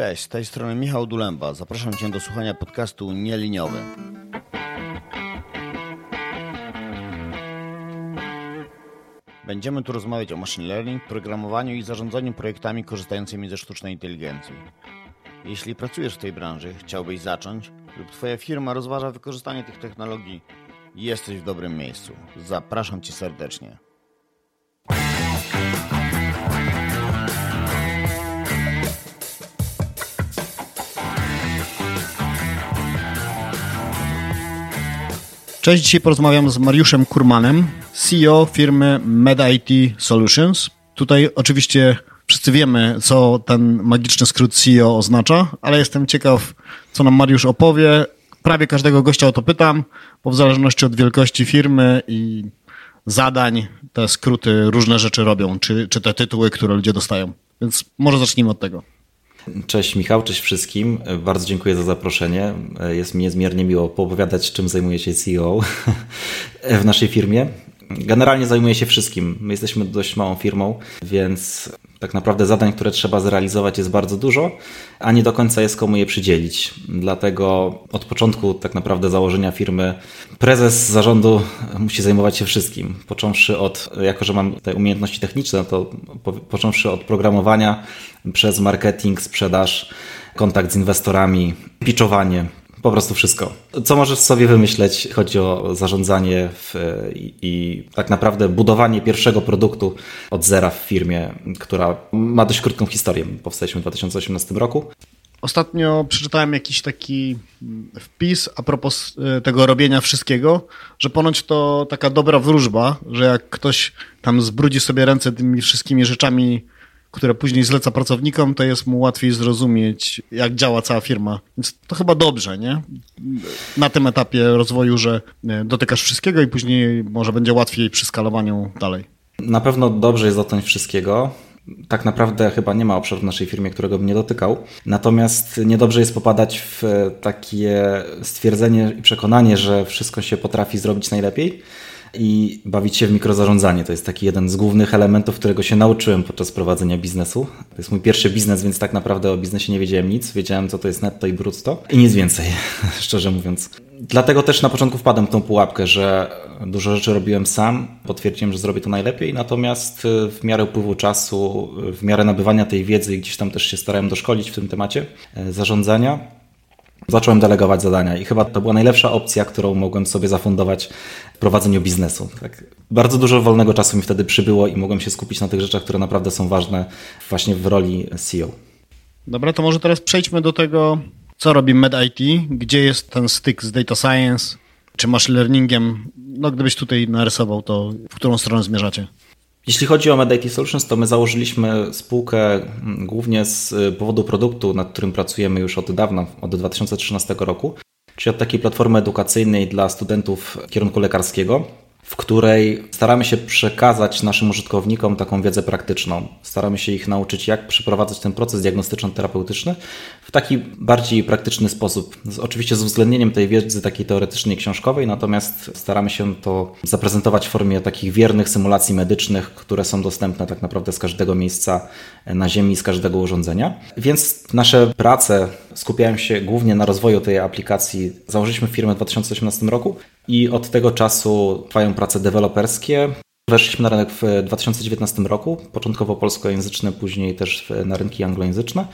Cześć, z tej strony Michał Dulemba. Zapraszam Cię do słuchania podcastu Nieliniowy. Będziemy tu rozmawiać o machine learning, programowaniu i zarządzaniu projektami korzystającymi ze sztucznej inteligencji. Jeśli pracujesz w tej branży, chciałbyś zacząć lub Twoja firma rozważa wykorzystanie tych technologii, jesteś w dobrym miejscu. Zapraszam Cię serdecznie. Cześć, dzisiaj porozmawiam z Mariuszem Kurmanem, CEO firmy MedIT Solutions. Tutaj oczywiście wszyscy wiemy, co ten magiczny skrót CEO oznacza, ale jestem ciekaw, co nam Mariusz opowie. Prawie każdego gościa o to pytam, bo w zależności od wielkości firmy i zadań te skróty różne rzeczy robią, czy, czy te tytuły, które ludzie dostają. Więc może zacznijmy od tego. Cześć Michał, cześć wszystkim. Bardzo dziękuję za zaproszenie. Jest mi niezmiernie miło poopowiadać, czym zajmuje się CEO w naszej firmie. Generalnie zajmuję się wszystkim. My jesteśmy dość małą firmą, więc tak naprawdę zadań, które trzeba zrealizować jest bardzo dużo, a nie do końca jest komu je przydzielić. Dlatego od początku tak naprawdę założenia firmy prezes zarządu musi zajmować się wszystkim. Począwszy od, jako że mam te umiejętności techniczne, to po, począwszy od programowania przez marketing, sprzedaż, kontakt z inwestorami, pitchowanie, po prostu wszystko. Co możesz sobie wymyśleć? Chodzi o zarządzanie w, i, i, tak naprawdę budowanie pierwszego produktu od zera w firmie, która ma dość krótką historię. Powstaliśmy w 2018 roku. Ostatnio przeczytałem jakiś taki wpis a propos e, tego robienia wszystkiego, że ponoć to taka dobra wróżba, że jak ktoś tam zbrudzi sobie ręce tymi wszystkimi rzeczami, które później zleca pracownikom, to jest mu łatwiej zrozumieć, jak działa cała firma. Więc to chyba dobrze, nie? Na tym etapie rozwoju, że e, dotykasz wszystkiego i później może będzie łatwiej przy skalowaniu dalej. Na pewno dobrze jest dotknąć wszystkiego. Tak naprawdę chyba nie ma obszaru w naszej firmie, którego bym nie dotykał. Natomiast niedobrze jest popadać w takie stwierdzenie i przekonanie, że wszystko się potrafi zrobić najlepiej i bawić się w mikrozarządzanie. To jest taki jeden z głównych elementów, którego się nauczyłem podczas prowadzenia biznesu. To jest mój pierwszy biznes, więc tak naprawdę o biznesie nie wiedziałem nic. Wiedziałem, co to jest netto i brutto i nic więcej, szczerze mówiąc. Dlatego też na początku wpadłem w tą pułapkę, że dużo rzeczy robiłem sam, potwierdziłem, że zrobię to najlepiej, natomiast w miarę upływu czasu, w miarę nabywania tej wiedzy, gdzieś tam też się starałem doszkolić w tym temacie e, zarządzania, zacząłem delegować zadania i chyba to była najlepsza opcja, którą mogłem sobie zafundować w prowadzeniu biznesu. Tak. Bardzo dużo wolnego czasu mi wtedy przybyło i mogłem się skupić na tych rzeczach, które naprawdę są ważne właśnie w roli CEO. Dobra, to może teraz przejdźmy do tego, co robi MedIT, gdzie jest ten styk z data science czy machine learningiem. No gdybyś tutaj narysował to, w którą stronę zmierzacie? Jeśli chodzi o MedIT Solutions, to my założyliśmy spółkę mm, głównie z y, powodu produktu, nad którym pracujemy już od dawna, od 2013 roku, czyli od takiej platformy edukacyjnej dla studentów kierunku lekarskiego w której staramy się przekazać naszym użytkownikom taką wiedzę praktyczną. Staramy się ich nauczyć, jak przeprowadzać ten proces diagnostyczno-terapeutyczny w taki bardziej praktyczny sposób. Oczywiście z uwzględnieniem tej wiedzy takiej teoretycznej, książkowej, natomiast staramy się to zaprezentować w formie takich wiernych symulacji medycznych, które są dostępne tak naprawdę z każdego miejsca na Ziemi, z każdego urządzenia. Więc nasze prace skupiają się głównie na rozwoju tej aplikacji. Założyliśmy firmę w 2018 roku i od tego czasu trwają prace deweloperskie. Weszliśmy na rynek w 2019 roku, początkowo polskojęzyczny, później też na rynki anglojęzyczne.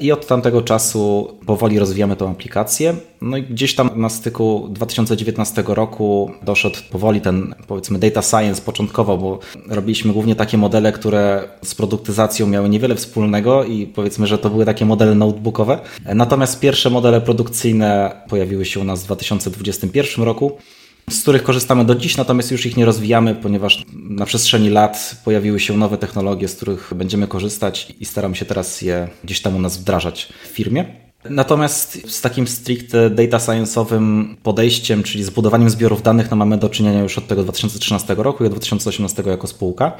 I od tamtego czasu powoli rozwijamy tę aplikację. No i gdzieś tam na styku 2019 roku doszedł powoli ten, powiedzmy, data science początkowo, bo robiliśmy głównie takie modele, które z produktyzacją miały niewiele wspólnego i powiedzmy, że to były takie modele notebookowe. Natomiast pierwsze modele produkcyjne pojawiły się u nas w 2021 roku z których korzystamy do dziś, natomiast już ich nie rozwijamy, ponieważ na przestrzeni lat pojawiły się nowe technologie, z których będziemy korzystać i staramy się teraz je gdzieś tam u nas wdrażać w firmie. Natomiast z takim stricte data science'owym podejściem, czyli zbudowaniem zbiorów danych, no mamy do czynienia już od tego 2013 roku i od 2018 jako spółka.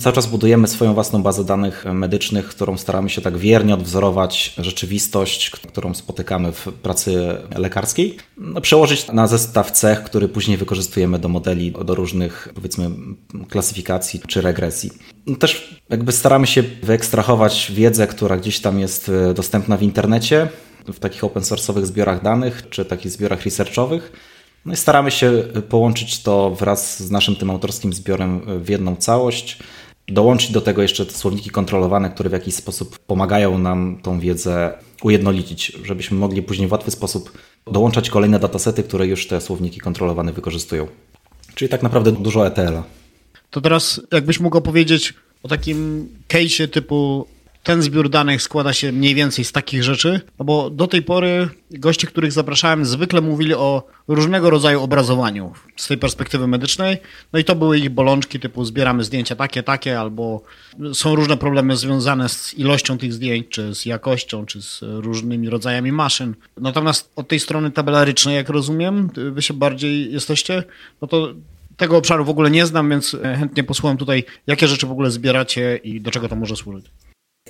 Cały czas budujemy swoją własną bazę danych medycznych, którą staramy się tak wiernie odwzorować rzeczywistość, którą spotykamy w pracy lekarskiej, no, przełożyć na zestaw cech, który później wykorzystujemy do modeli, do różnych powiedzmy klasyfikacji czy regresji. No, też jakby staramy się wyekstrahować wiedzę, która gdzieś tam jest e, dostępna w internecie, w takich open source'owych zbiorach danych czy takich zbiorach researchowych. No i staramy się połączyć to wraz z naszym tym autorskim zbiorem w jedną całość. Dołączyć do tego jeszcze te słowniki kontrolowane, które w jakiś sposób pomagają nam tą wiedzę ujednolicić, żebyśmy mogli później w łatwy sposób dołączać kolejne datasety, które już te słowniki kontrolowane wykorzystują. Czyli tak naprawdę dużo ETL-a. To teraz jakbyś mógł opowiedzieć o takim case'ie typu ten zbiór danych składa się mniej więcej z takich rzeczy, no bo do tej pory goście, których zapraszałem, zwykle mówili o różnego rodzaju obrazowaniu z tej perspektywy medycznej. No i to były ich bolączki, typu zbieramy zdjęcia takie, takie, albo są różne problemy związane z ilością tych zdjęć, czy z jakością, czy z różnymi rodzajami maszyn. Natomiast od tej strony tabelarycznej, jak rozumiem, wy się bardziej jesteście, no to tego obszaru w ogóle nie znam, więc chętnie posłucham tutaj, jakie rzeczy w ogóle zbieracie i do czego to może służyć.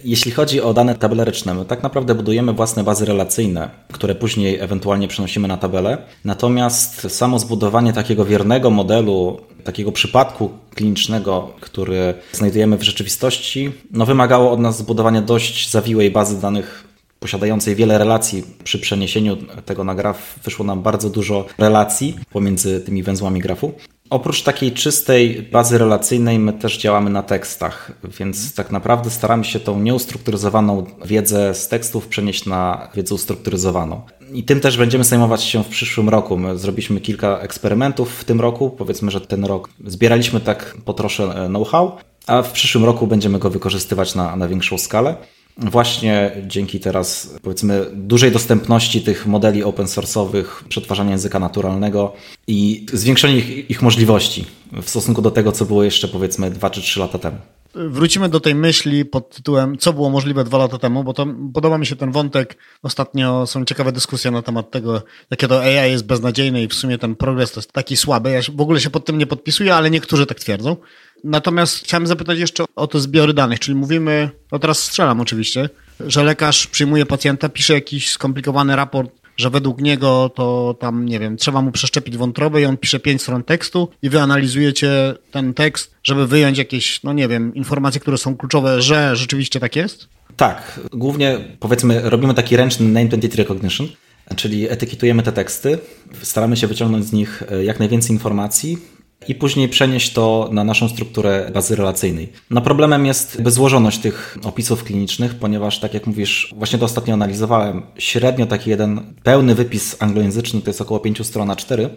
Jeśli chodzi o dane tabelaryczne, my tak naprawdę budujemy własne bazy relacyjne, które później ewentualnie przenosimy na tabelę. Natomiast samo zbudowanie takiego wiernego modelu, takiego przypadku klinicznego, który znajdujemy w rzeczywistości, no wymagało od nas zbudowania dość zawiłej bazy danych posiadającej wiele relacji. Przy przeniesieniu tego na graf wyszło nam bardzo dużo relacji pomiędzy tymi węzłami grafu. Oprócz takiej czystej bazy relacyjnej, my też działamy na tekstach, więc tak naprawdę staramy się tą nieustrukturyzowaną wiedzę z tekstów przenieść na wiedzę ustrukturyzowaną. I tym też będziemy zajmować się w przyszłym roku. My zrobiliśmy kilka eksperymentów w tym roku. Powiedzmy, że ten rok zbieraliśmy tak po trosze know-how, a w przyszłym roku będziemy go wykorzystywać na, na większą skalę. Właśnie dzięki teraz, powiedzmy, dużej dostępności tych modeli open source'owych, przetwarzania języka naturalnego i zwiększenie ich, ich, możliwości w stosunku do tego, co było jeszcze, powiedzmy, 2 czy 3 lata temu. Wrócimy do tej myśli pod tytułem, co było możliwe dwa lata temu, bo to podoba mi się ten wątek. Ostatnio są ciekawe dyskusje na temat tego, jakie to AI jest beznadziejne i w sumie ten progres to jest taki słaby. Ja w ogóle się pod tym nie podpisuję, ale niektórzy tak twierdzą. Natomiast chciałem zapytać jeszcze o te zbiory danych, czyli mówimy, no teraz strzelam oczywiście, że lekarz przyjmuje pacjenta, pisze jakiś skomplikowany raport, że według niego to tam, nie wiem, trzeba mu przeszczepić wątrobę i on pisze pięć stron tekstu i wy analizujecie ten tekst, żeby wyjąć jakieś, no nie wiem, informacje, które są kluczowe, że rzeczywiście tak jest? Tak, głównie powiedzmy robimy taki ręczny name entity recognition, czyli etykietujemy te teksty, staramy się wyciągnąć z nich e, jak najwięcej informacji, i później przenieść to na naszą strukturę bazy relacyjnej. No problemem jest złożoność tych opisów klinicznych, ponieważ tak jak mówisz, właśnie to ostatnio analizowałem, średnio taki jeden pełny wypis anglojęzyczny to jest około 5 stron na 4,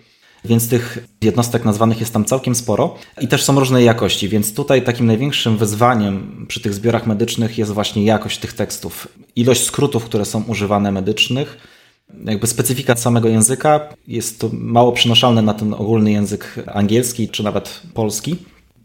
więc tych jednostek nazwanych jest tam całkiem sporo i też są różnej jakości, więc tutaj takim największym wyzwaniem przy tych zbiorach medycznych jest właśnie jakość tych tekstów. Ilość skrótów, które są używane medycznych, jakby specyfika samego języka jest to mało przenoszalne na ten ogólny język angielski czy nawet polski.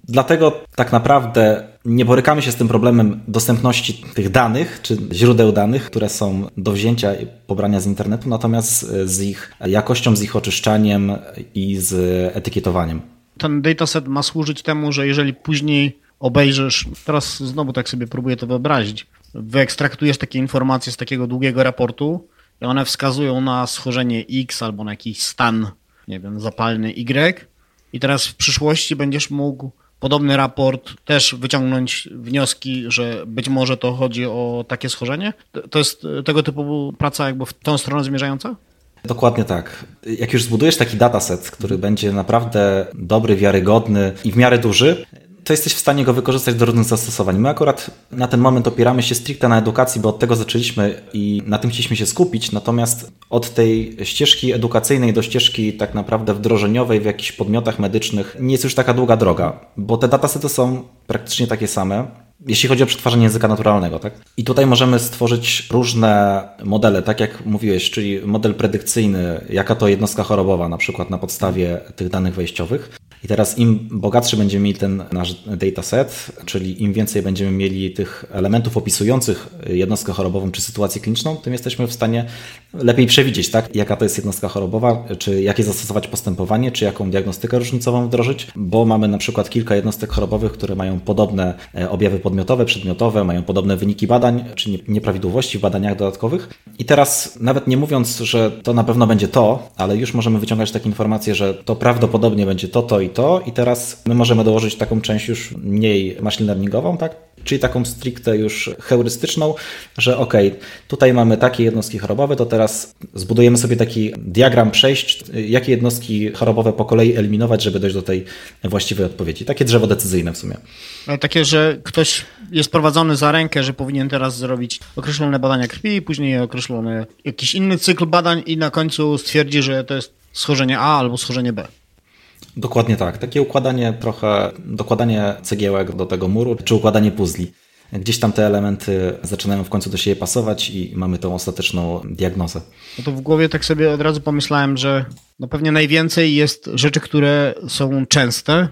Dlatego tak naprawdę nie borykamy się z tym problemem dostępności tych danych, czy źródeł danych, które są do wzięcia i pobrania z internetu, natomiast z ich jakością, z ich oczyszczaniem i z etykietowaniem. Ten dataset ma służyć temu, że jeżeli później obejrzysz, teraz znowu tak sobie próbuję to wyobrazić, wyekstraktujesz takie informacje z takiego długiego raportu, one wskazują na schorzenie X albo na jakiś stan, nie wiem, zapalny Y. I teraz w przyszłości będziesz mógł podobny raport też wyciągnąć wnioski, że być może to chodzi o takie schorzenie? To jest tego typu praca jakby w tą stronę zmierzająca? Dokładnie tak. Jak już zbudujesz taki dataset, który będzie naprawdę dobry, wiarygodny i w miarę duży, to jesteś w stanie go wykorzystać do różnych zastosowań. My akurat na ten moment opieramy się stricte na edukacji, bo od tego zaczęliśmy i na tym chcieliśmy się skupić, natomiast od tej ścieżki edukacyjnej do ścieżki tak naprawdę wdrożeniowej w jakichś podmiotach medycznych nie jest już taka długa droga, bo te datasety są praktycznie takie same jeśli chodzi o przetwarzanie języka naturalnego, tak? I tutaj możemy stworzyć różne modele, tak jak mówiłeś, czyli model predykcyjny, jaka to jednostka chorobowa, na przykład na podstawie tych danych wejściowych. I teraz im bogatszy będziemy mieli ten nasz dataset, czyli im więcej będziemy mieli tych elementów opisujących jednostkę chorobową czy sytuację kliniczną, tym jesteśmy w stanie lepiej przewidzieć, tak, jaka to jest jednostka chorobowa, czy jakie zastosować postępowanie, czy jaką diagnostykę różnicową wdrożyć, bo mamy na przykład kilka jednostek chorobowych, które mają podobne e, objawy podmiotowe, przedmiotowe, mają podobne wyniki badań, czy nieprawidłowości w badaniach dodatkowych. I teraz nawet nie mówiąc, że to na pewno będzie to, ale już możemy wyciągać takie informacje, że to prawdopodobnie będzie to, to i to i teraz my możemy dołożyć taką część już mniej machine learningową, tak? Czyli taką stricte już heurystyczną, że ok, tutaj mamy takie jednostki chorobowe, to teraz zbudujemy sobie taki diagram przejść, jakie jednostki chorobowe po kolei eliminować, żeby dojść do tej właściwej odpowiedzi. Takie drzewo decyzyjne w sumie. Takie, że ktoś jest prowadzony za rękę, że powinien teraz zrobić określone badania krwi, później określony jakiś inny cykl badań i na końcu stwierdzi, że to jest schorzenie A albo schorzenie B. Dokładnie tak. Takie układanie trochę, dokładanie cegiełek do tego muru, czy układanie puzli. Gdzieś tam te elementy zaczynają w końcu do siebie pasować i mamy tą ostateczną diagnozę. No to w głowie tak sobie od razu pomyślałem, że no pewnie najwięcej jest rzeczy, które są częste,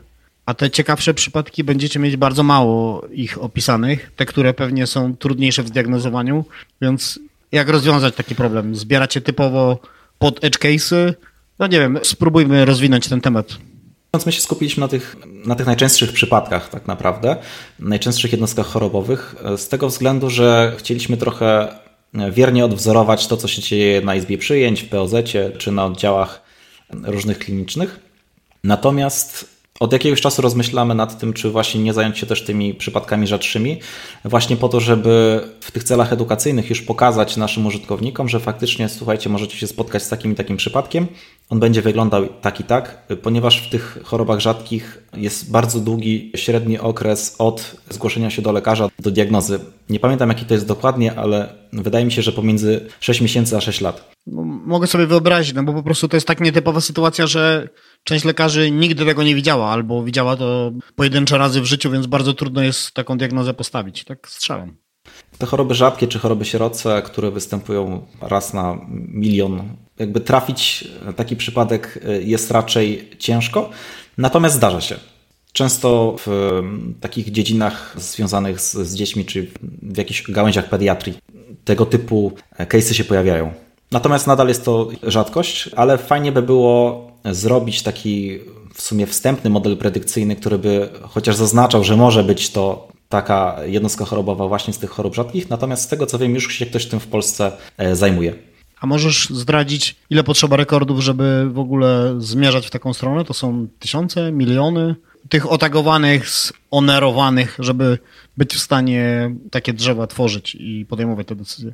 a te ciekawsze przypadki będziecie mieć bardzo mało ich opisanych, te, które pewnie są trudniejsze w zdiagnozowaniu, więc jak rozwiązać taki problem? Zbieracie typowo pod edge case'y? No nie wiem, spróbujmy rozwinąć ten temat. My się skupiliśmy na tych, na tych najczęstszych przypadkach, tak naprawdę, najczęstszych jednostkach chorobowych, z tego względu, że chcieliśmy trochę wiernie odwzorować to, co się dzieje na izbie przyjęć, w POZ czy na oddziałach różnych klinicznych. Natomiast od jakiegoś czasu rozmyślamy nad tym, czy właśnie nie zająć się też tymi przypadkami rzadszymi, właśnie po to, żeby w tych celach edukacyjnych już pokazać naszym użytkownikom, że faktycznie, słuchajcie, możecie się spotkać z takim i takim przypadkiem. On będzie wyglądał tak i tak, ponieważ w tych chorobach rzadkich jest bardzo długi średni okres od zgłoszenia się do lekarza do diagnozy. Nie pamiętam, jaki to jest dokładnie, ale wydaje mi się, że pomiędzy 6 miesięcy a 6 lat. No, mogę sobie wyobrazić, no bo po prostu to jest tak nietypowa sytuacja, że część lekarzy nigdy tego nie widziała, albo widziała to pojedyncze razy w życiu, więc bardzo trudno jest taką diagnozę postawić. Tak strzelam. Te choroby rzadkie czy choroby sieroce, które występują raz na milion, jakby trafić taki przypadek jest raczej ciężko, natomiast zdarza się. Często w takich dziedzinach związanych z, z dziećmi, czy w jakichś gałęziach pediatrii, tego typu case'y się pojawiają. Natomiast nadal jest to rzadkość, ale fajnie by było zrobić taki w sumie wstępny model predykcyjny, który by chociaż zaznaczał, że może być to taka jednostka chorobowa właśnie z tych chorób rzadkich, natomiast z tego co wiem, już się ktoś tym w Polsce e, zajmuje. A możesz zdradzić, ile potrzeba rekordów, żeby w ogóle zmierzać w taką stronę? To są tysiące, miliony tych otagowanych, onerowanych, żeby być w stanie takie drzewa tworzyć i podejmować te decyzje?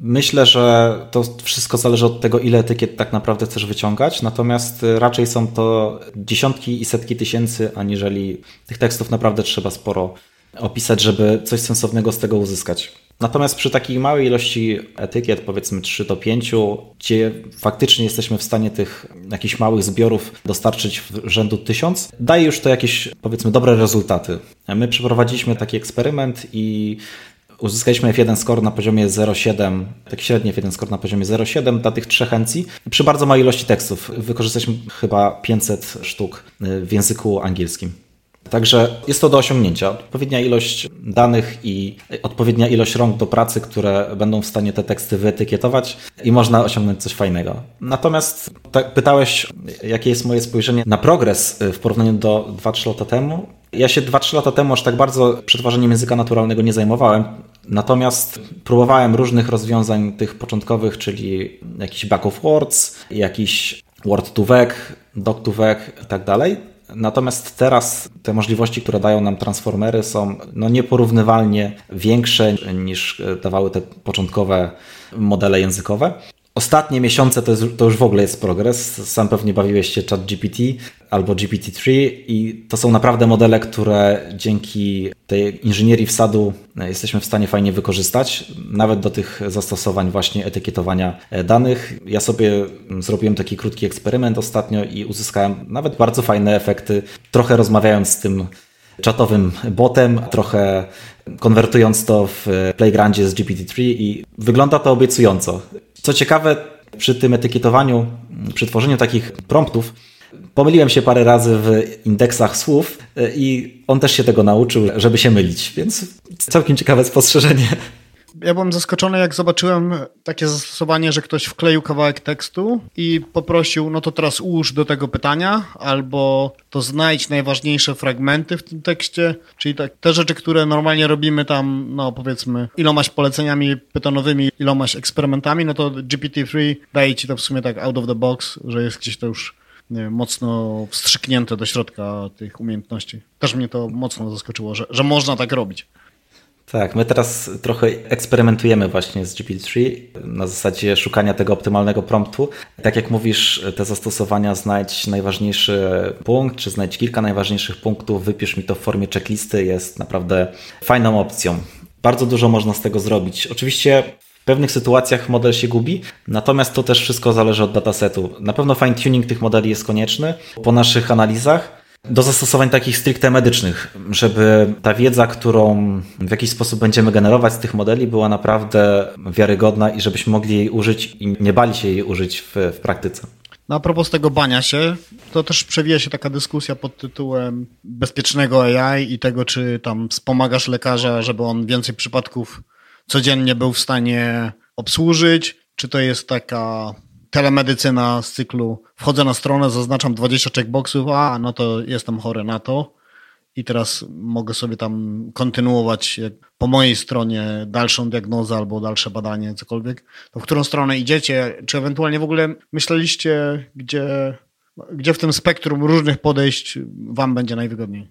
Myślę, że to wszystko zależy od tego, ile etykiet tak naprawdę chcesz wyciągać, natomiast raczej są to dziesiątki i setki tysięcy, aniżeli tych tekstów naprawdę trzeba sporo opisać, żeby coś sensownego z tego uzyskać. Natomiast przy takiej małej ilości etykiet, powiedzmy 3 do 5, gdzie faktycznie jesteśmy w stanie tych jakichś małych zbiorów dostarczyć w rzędu 1000, daje już to jakieś, powiedzmy, dobre rezultaty. My przeprowadziliśmy taki eksperyment i Uzyskaliśmy F1 score na poziomie 0,7, tak średni F1 score na poziomie 0,7 dla tych trzech encji. Przy bardzo małej ilości tekstów wykorzystaliśmy chyba 500 sztuk w języku angielskim. Także jest to do osiągnięcia. Odpowiednia ilość danych i odpowiednia ilość rąk do pracy, które będą w stanie te teksty wyetykietować i można osiągnąć coś fajnego. Natomiast tak pytałeś, jakie jest moje spojrzenie na progres w porównaniu do 2-3 lata temu. Ja się 2-3 lata temu aż tak bardzo przetwarzaniem języka naturalnego nie zajmowałem, natomiast próbowałem różnych rozwiązań tych początkowych, czyli jakiś back of words, jakiś word to vec, doc to vec i tak dalej. Natomiast teraz te możliwości, które dają nam transformery są no nieporównywalnie większe niż dawały te początkowe modele językowe. Ostatnie miesiące to, jest, to, już w ogóle jest progres. Sam pewnie bawiłeś się chat GPT albo GPT-3 i to są naprawdę modele, które dzięki tej inżynierii wsadu jesteśmy w stanie fajnie wykorzystać, nawet do tych zastosowań właśnie etykietowania danych. Ja sobie zrobiłem taki krótki eksperyment ostatnio i uzyskałem nawet bardzo fajne efekty, trochę rozmawiając z tym czatowym botem, trochę konwertując to w Playgroundzie z GPT-3 i wygląda to obiecująco. Co ciekawe, przy tym etykietowaniu, przy tworzeniu takich promptów, Pomyliłem się parę razy w indeksach słów e, i on też się tego nauczył, żeby się mylić, więc całkiem ciekawe spostrzeżenie ja byłem zaskoczony, jak zobaczyłem takie zastosowanie, że ktoś wkleił kawałek tekstu i poprosił, no to teraz ułóż do tego pytania, albo to znajdź najważniejsze fragmenty w tym tekście, czyli tak, te rzeczy, które normalnie robimy tam, no powiedzmy, ilomaś poleceniami pytonowymi, ilomaś eksperymentami, no to GPT-3 daje ci to w sumie tak out of the box, że jest gdzieś to już nie, mocno wstrzyknięte do środka tych umiejętności. Też mnie to mocno zaskoczyło, że, że można tak robić. Tak, my teraz trochę eksperymentujemy właśnie z GPT-3 na zasadzie szukania tego optymalnego promptu. Tak jak mówisz, te zastosowania znajdź najważniejszy punkt, czy znajdź kilka najważniejszych punktów, wypisz mi to w formie checklisty, jest naprawdę fajną opcją. Bardzo dużo można z tego zrobić. Oczywiście w pewnych sytuacjach model się gubi, natomiast to też wszystko zależy od datasetu. Na pewno fine tuning tych modeli jest konieczny. Po naszych analizach do zastosowań takich stricte medycznych, żeby ta wiedza, którą w jakiś sposób będziemy generować z tych modeli, była naprawdę wiarygodna i żebyśmy mogli jej użyć i nie bali się jej użyć w, w praktyce. No a propos tego bania się, to też przewija się taka dyskusja pod tytułem bezpiecznego AI i tego, czy tam wspomagasz lekarza, żeby on więcej przypadków codziennie był w stanie obsłużyć, czy to jest taka telemedycyna z cyklu wchodzę na stronę, zaznaczam 20 checkboxów, a no to jestem chory na to i teraz mogę sobie tam kontynuować po mojej stronie dalszą diagnozę albo dalsze badanie, cokolwiek. To w którą stronę idziecie? Czy ewentualnie w ogóle myśleliście, gdzie, gdzie w tym spektrum różnych podejść Wam będzie najwygodniej?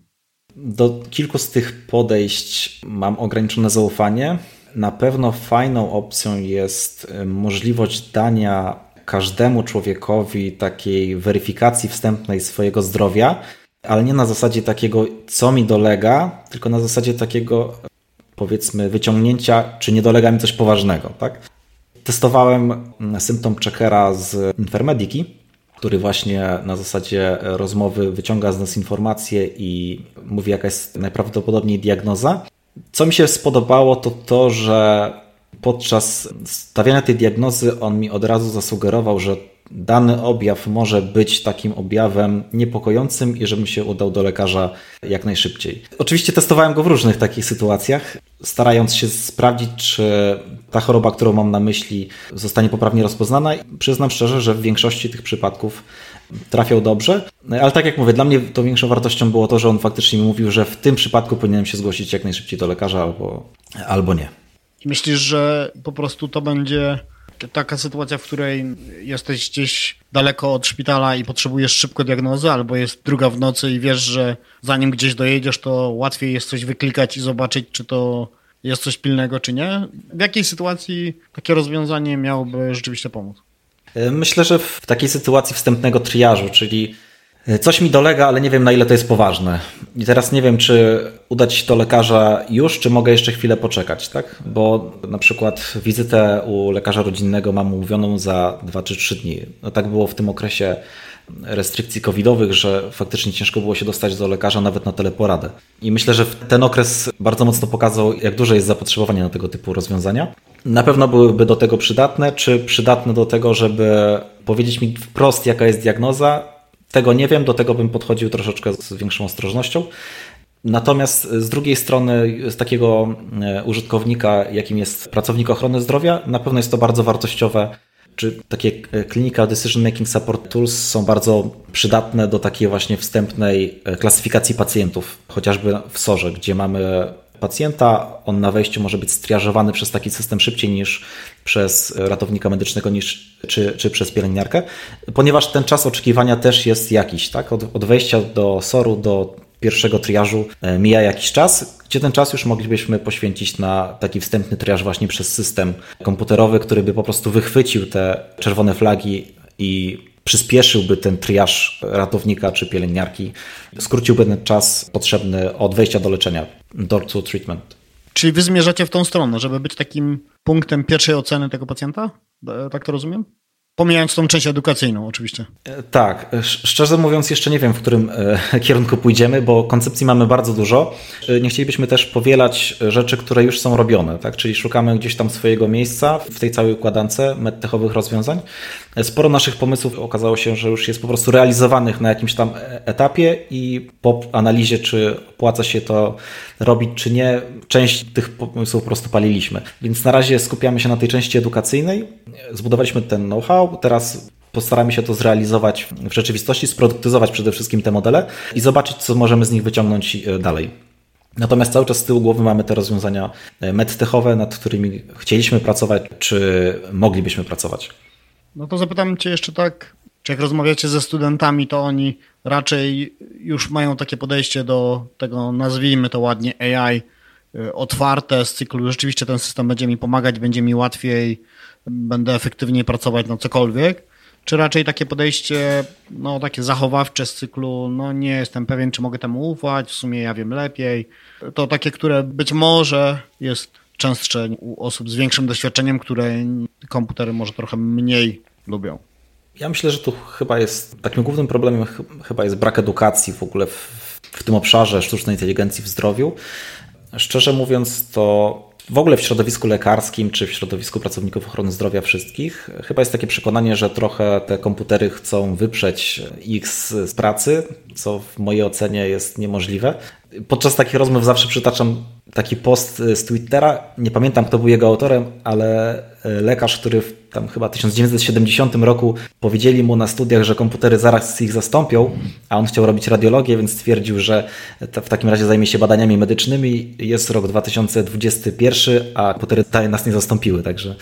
Do kilku z tych podejść mam ograniczone zaufanie. Na pewno fajną opcją jest możliwość dania każdemu człowiekowi takiej weryfikacji wstępnej swojego zdrowia, ale nie na zasadzie takiego, co mi dolega, tylko na zasadzie takiego, powiedzmy, wyciągnięcia, czy nie dolega mi coś poważnego. Tak? Testowałem symptom checkera z Infermediki, który właśnie na zasadzie rozmowy wyciąga z nas informacje i mówi, jaka jest najprawdopodobniej diagnoza. Co mi się spodobało, to to, że podczas stawiania tej diagnozy on mi od razu zasugerował, że dany objaw może być takim objawem niepokojącym i żebym się udał do lekarza jak najszybciej. Oczywiście testowałem go w różnych takich sytuacjach, starając się sprawdzić, czy ta choroba, którą mam na myśli, zostanie poprawnie rozpoznana. Przyznam szczerze, że w większości tych przypadków trafiał dobrze, ale tak jak mówię, dla mnie to większą wartością było to, że on faktycznie mi mówił, że w tym przypadku powinienem się zgłosić jak najszybciej do lekarza albo, albo nie. Myślisz, że po prostu to będzie taka sytuacja, w której jesteś gdzieś daleko od szpitala i potrzebujesz szybko diagnozy, albo jest druga w nocy i wiesz, że zanim gdzieś dojedziesz, to łatwiej jest coś wyklikać i zobaczyć, czy to jest coś pilnego, czy nie? W jakiej sytuacji takie rozwiązanie miałoby rzeczywiście pomóc? Myślę, że w takiej sytuacji wstępnego triażu, czyli Coś mi dolega, ale nie wiem na ile to jest poważne. I teraz nie wiem, czy udać się do lekarza już, czy mogę jeszcze chwilę poczekać, tak? Bo na przykład wizytę u lekarza rodzinnego mam umówioną za 2 czy 3 dni. No tak było w tym okresie restrykcji covidowych, że faktycznie ciężko było się dostać do lekarza nawet na teleporadę. I myślę, że ten okres bardzo mocno pokazał, jak duże jest zapotrzebowanie na tego typu rozwiązania. Na pewno byłyby do tego przydatne, czy przydatne do tego, żeby powiedzieć mi wprost, jaka jest diagnoza, tego nie wiem, do tego bym podchodził troszeczkę z większą ostrożnością. Natomiast z drugiej strony, z takiego e, użytkownika, jakim jest pracownik ochrony zdrowia, na pewno jest to bardzo wartościowe. Czy takie e, Clinical Decision Making Support Tools są bardzo przydatne do takiej właśnie wstępnej e, klasyfikacji pacjentów, chociażby w SORze, gdzie mamy pacjenta. On na wejściu może być striażowany przez taki system szybciej niż przez ratownika medycznego niż, czy, czy przez pielęgniarkę, ponieważ ten czas oczekiwania też jest jakiś. Tak? Od, od wejścia do SOR-u do pierwszego triażu e, mija jakiś czas, gdzie ten czas już moglibyśmy poświęcić na taki wstępny triaż właśnie przez system komputerowy, który by po prostu wychwycił te czerwone flagi i przyspieszyłby ten triaż ratownika czy pielęgniarki, skróciłby ten czas potrzebny od wejścia do leczenia, door to treatment. Czyli wy zmierzacie w tą stronę, żeby być takim punktem pierwszej oceny tego pacjenta? Tak to rozumiem? Pomijając tą część edukacyjną, oczywiście. E, tak, e, szczerze mówiąc, jeszcze nie wiem, w którym e, kierunku pójdziemy, bo koncepcji mamy bardzo dużo. Nie chcielibyśmy też powielać rzeczy, które już są robione, tak? czyli szukamy gdzieś tam swojego miejsca w tej całej układance medtechowych rozwiązań. Sporo naszych pomysłów okazało się, że już jest po prostu realizowanych na jakimś tam etapie i po analizie, czy opłaca się to robić, czy nie, część tych pomysłów po prostu paliliśmy. Więc na razie skupiamy się na tej części edukacyjnej. Zbudowaliśmy ten know-how, teraz postaramy się to zrealizować w rzeczywistości, sproduktyzować przede wszystkim te modele i zobaczyć, co możemy z nich wyciągnąć e, dalej. Natomiast cały czas z tyłu głowy mamy te rozwiązania e, medtechowe, nad którymi chcieliśmy pracować, czy moglibyśmy pracować. No to zapytam Cię jeszcze tak, czy jak rozmawiacie ze studentami, to oni raczej już mają takie podejście do tego, nazwijmy to ładnie AI, y, otwarte z cyklu, rzeczywiście ten system będzie mi pomagać, będzie mi łatwiej, będę efektywniej pracować na cokolwiek, czy raczej takie podejście, no takie zachowawcze z cyklu, no nie jestem pewien, czy mogę temu ufać, w sumie ja wiem lepiej. To takie, które być może jest częstsze u osób z większym doświadczeniem, które komputery może trochę mniej lubią. Ja myślę, że tu chyba jest, takim głównym problemem chyba jest brak edukacji w ogóle w, w tym obszarze sztucznej inteligencji w zdrowiu. Szczerze mówiąc, to w ogóle w środowisku lekarskim czy w środowisku pracowników ochrony zdrowia wszystkich chyba jest takie przekonanie, że trochę te komputery chcą wyprzeć ich z, z pracy, co w mojej ocenie jest niemożliwe. Podczas takich rozmów zawsze przytaczam taki post z Twittera. Nie pamiętam, kto był jego autorem, ale e, lekarz, który w tam chyba 1970 roku powiedzieli mu na studiach, że komputery zaraz ich zastąpią, a on chciał robić radiologię, więc stwierdził, że w takim razie zajmie się badaniami medycznymi. Jest rok 2021, a komputery nas nie zastąpiły, także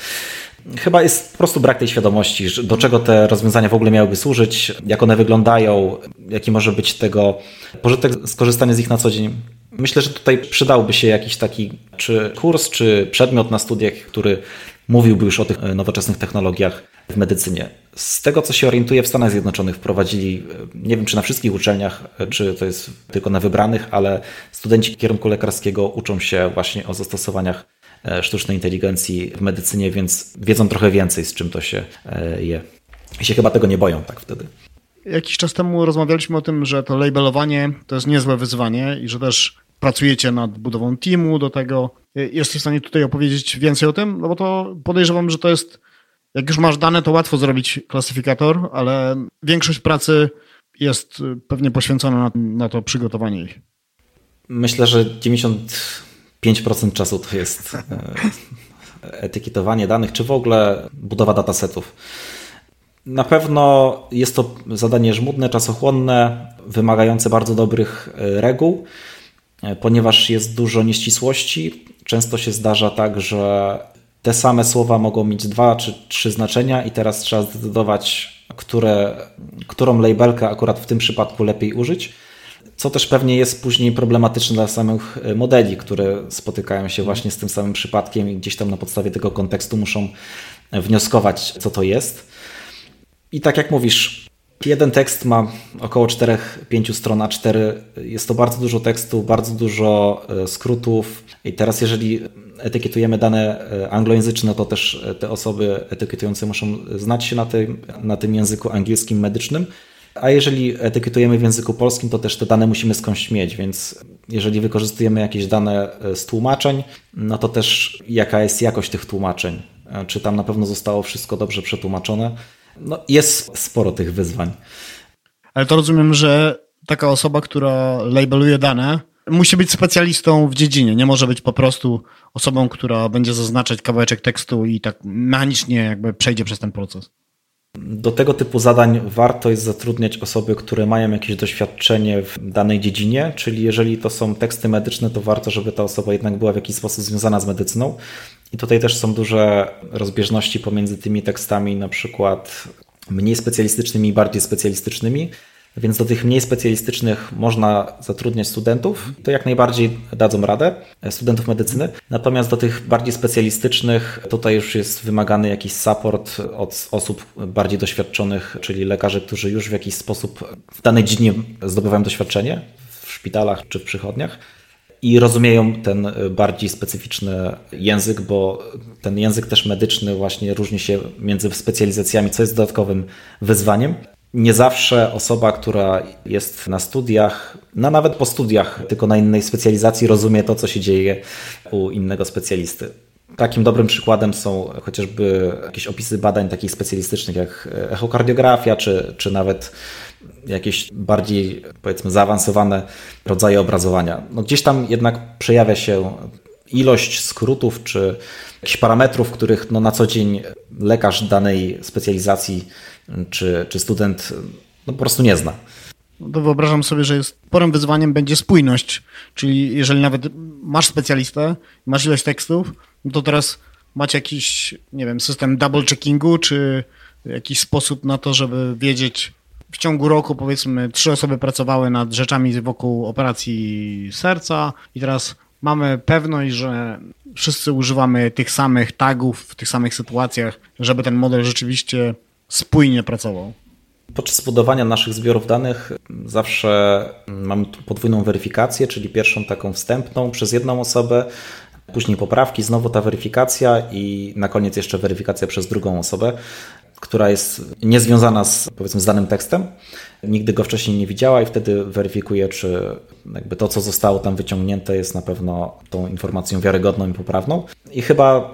Chyba jest po prostu brak tej świadomości, do czego te rozwiązania w ogóle miałyby służyć, jak one wyglądają, jaki może być tego pożytek skorzystania z nich na co dzień. Myślę, że tutaj przydałby się jakiś taki czy kurs, czy przedmiot na studiach, który mówiłby już o tych e, nowoczesnych technologiach w medycynie. Z tego, co się orientuję, w Stanach Zjednoczonych wprowadzili, e, nie wiem czy na wszystkich uczelniach, e, czy to jest tylko na wybranych, ale studenci kierunku lekarskiego uczą się właśnie o zastosowaniach sztucznej inteligencji w medycynie, więc wiedzą trochę więcej, z czym to się je. I się chyba tego nie boją tak wtedy. Jakiś czas temu rozmawialiśmy o tym, że to labelowanie to jest niezłe wyzwanie i że też pracujecie nad budową teamu do tego. Jesteś w stanie tutaj opowiedzieć więcej o tym? No bo to podejrzewam, że to jest, jak już masz dane, to łatwo zrobić klasyfikator, ale większość pracy jest pewnie poświęcona na, na to przygotowanie ich. Myślę, że 95% czasu to jest e, etykietowanie danych, czy w ogóle budowa datasetów. Na pewno jest to zadanie żmudne, czasochłonne, wymagające bardzo dobrych e, reguł. E, ponieważ jest dużo nieścisłości. Często się zdarza tak, że te same słowa mogą mieć dwa czy trzy znaczenia, i teraz trzeba zdecydować, które, którą labelkę akurat w tym przypadku lepiej użyć. Co też pewnie jest później problematyczne dla samych e, modeli, które spotykają się właśnie z tym samym przypadkiem i gdzieś tam na podstawie tego kontekstu muszą wnioskować, co to jest. I tak jak mówisz, Jeden tekst ma około 4-5 stron A4. Jest to bardzo dużo tekstu, bardzo dużo e, skrótów. I teraz, jeżeli etykietujemy dane e, anglojęzyczne, to też e, te osoby etykietujące muszą znać się na tym, na tym języku angielskim medycznym. A jeżeli etykietujemy w języku polskim, to też te dane musimy skądś mieć, więc jeżeli wykorzystujemy jakieś dane z tłumaczeń, no to też jaka jest jakość tych tłumaczeń? Czy tam na pewno zostało wszystko dobrze przetłumaczone? no, jest sporo tych wyzwań. Ale to rozumiem, że taka osoba, która labeluje dane, musi być specjalistą w dziedzinie. Nie może być po prostu osobą, która będzie zaznaczać kawałeczek tekstu i tak mechanicznie jakby przejdzie przez ten proces. Do tego typu zadań warto jest zatrudniać osoby, które mają jakieś doświadczenie w danej dziedzinie, czyli jeżeli to są teksty medyczne, to warto, żeby ta osoba jednak była w jakiś sposób związana z medycyną. I tutaj też są duże rozbieżności pomiędzy tymi tekstami, na przykład mniej specjalistycznymi i bardziej specjalistycznymi. Więc do tych mniej specjalistycznych można zatrudniać studentów, to jak najbardziej dadzą radę, e, studentów medycyny. Natomiast do tych bardziej specjalistycznych tutaj już jest wymagany jakiś support od osób bardziej doświadczonych, czyli lekarzy, którzy już w jakiś sposób w danej dziedzinie zdobywają doświadczenie w szpitalach czy w przychodniach. i rozumieją ten bardziej specyficzny język, bo ten język też medyczny właśnie różni się między specjalizacjami, co jest dodatkowym wyzwaniem. Nie zawsze osoba, która jest na studiach, no nawet po studiach, tylko na innej specjalizacji, rozumie to, co się dzieje u innego specjalisty. Takim dobrym przykładem są chociażby jakieś opisy badań takich specjalistycznych jak echokardiografia, czy, czy nawet jakieś bardziej, powiedzmy, zaawansowane rodzaje obrazowania. No gdzieś tam jednak przejawia się ilość skrótów czy jakichś parametrów, których no na co dzień lekarz danej specjalizacji czy, czy student no po prostu nie zna. No to wyobrażam sobie, że sporym wyzwaniem będzie spójność, czyli jeżeli nawet masz specjalistę, masz ilość tekstów, no to teraz macie jakiś, nie wiem, system double checkingu, czy jakiś sposób na to, żeby wiedzieć, w ciągu roku powiedzmy trzy osoby pracowały nad rzeczami wokół operacji serca i teraz mamy pewność, że wszyscy używamy tych samych tagów w tych samych sytuacjach, żeby ten model rzeczywiście spójnie pracował. Podczas budowania naszych zbiorów danych zawsze mamy podwójną weryfikację, czyli pierwszą taką wstępną przez jedną osobę, później poprawki, znowu ta weryfikacja i na koniec jeszcze weryfikacja przez drugą osobę która jest niezwiązana z, powiedzmy, z danym tekstem. Nigdy go wcześniej nie widziała i wtedy weryfikuje, czy jakby to, co zostało tam wyciągnięte, jest na pewno tą informacją wiarygodną i poprawną. I chyba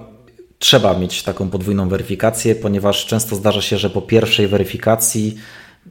trzeba mieć taką podwójną weryfikację, ponieważ często zdarza się, że po pierwszej weryfikacji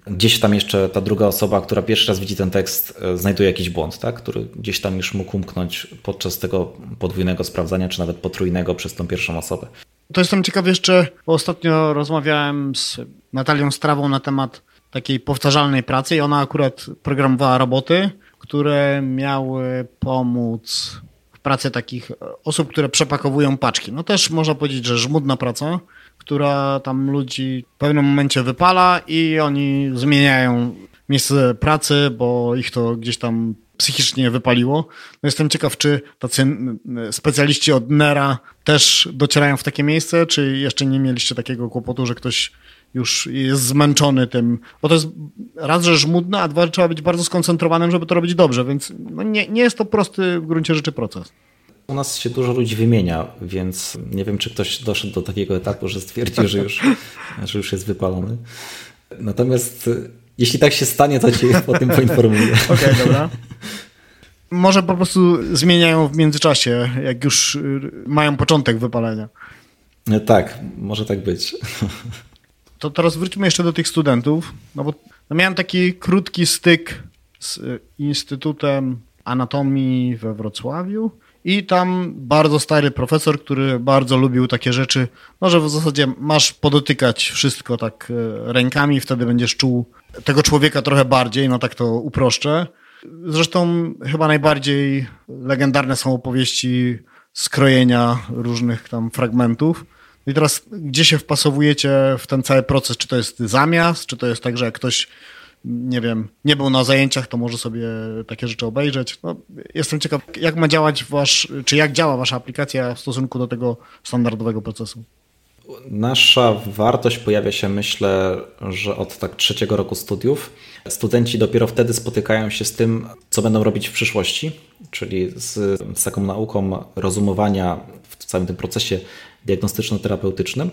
gdzieś tam jeszcze ta druga osoba, która pierwszy raz widzi ten tekst, e, znajduje jakiś błąd, tak? który gdzieś tam już mógł umknąć podczas tego podwójnego sprawdzania, czy nawet potrójnego przez tą pierwszą osobę. To jestem ciekaw jeszcze, bo ostatnio rozmawiałem z Natalią Strawą na temat takiej powtarzalnej pracy i ona akurat programowała roboty, które miały pomóc w pracy takich osób, które przepakowują paczki. No też można powiedzieć, że żmudna praca, która tam ludzi w pewnym momencie wypala i oni zmieniają miejsce pracy, bo ich to gdzieś tam psychicznie wypaliło. No jestem ciekaw, czy tacy specjaliści od Nera też docierają w takie miejsce, czy jeszcze nie mieliście takiego kłopotu, że ktoś już jest zmęczony tym, bo to jest raz, że żmudne, a dwa, trzeba być bardzo skoncentrowanym, żeby to robić dobrze, więc no nie, nie jest to prosty w gruncie rzeczy proces. U nas się dużo ludzi wymienia, więc nie wiem, czy ktoś doszedł do takiego etapu, że stwierdził, że już, że już jest wypalony. Natomiast jeśli tak się stanie, to cię po tym poinformuję. Okej, okay, dobra. Może po prostu zmieniają w międzyczasie, jak już y, mają początek wypalenia. Tak, może tak być. To teraz wróćmy jeszcze do tych studentów, no bo no miałem taki krótki styk z y, Instytutem Anatomii we Wrocławiu i tam bardzo stary profesor, który bardzo lubił takie rzeczy, no że w zasadzie masz podotykać wszystko tak y, rękami, wtedy będziesz czuł tego człowieka trochę bardziej, no tak to uproszczę. Zresztą chyba najbardziej legendarne są opowieści skrojenia różnych tam fragmentów. I teraz gdzie się wpasowujecie w ten cały proces? Czy to jest zamiast, czy to jest tak, że jak ktoś nie wiem, nie był na zajęciach, to może sobie takie rzeczy obejrzeć. No, jestem ciekaw, jak ma działać wasz, czy jak działa wasza aplikacja w stosunku do tego standardowego procesu? Nasza wartość pojawia się, myślę, że od tak trzeciego roku studiów. Studenci dopiero wtedy spotykają się z tym, co będą robić w przyszłości, czyli z, z taką nauką rozumowania w całym tym procesie diagnostyczno-terapeutycznym.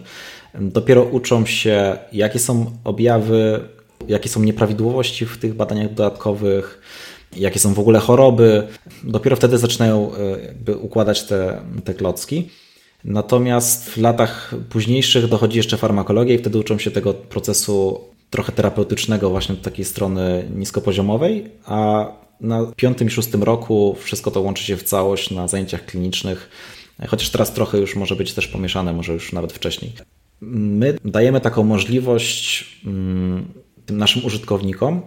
Dopiero uczą się, jakie są objawy, jakie są nieprawidłowości w tych badaniach dodatkowych, jakie są w ogóle choroby. Dopiero wtedy zaczynają e, układać te, te klocki. Natomiast w latach późniejszych dochodzi jeszcze farmakologia i wtedy uczą się tego procesu trochę terapeutycznego właśnie od takiej strony niskopoziomowej, a na piątym i szóstym roku wszystko to łączy się w całość na zajęciach klinicznych, chociaż teraz trochę już może być też pomieszane, może już nawet wcześniej. My dajemy taką możliwość mm, tym naszym użytkownikom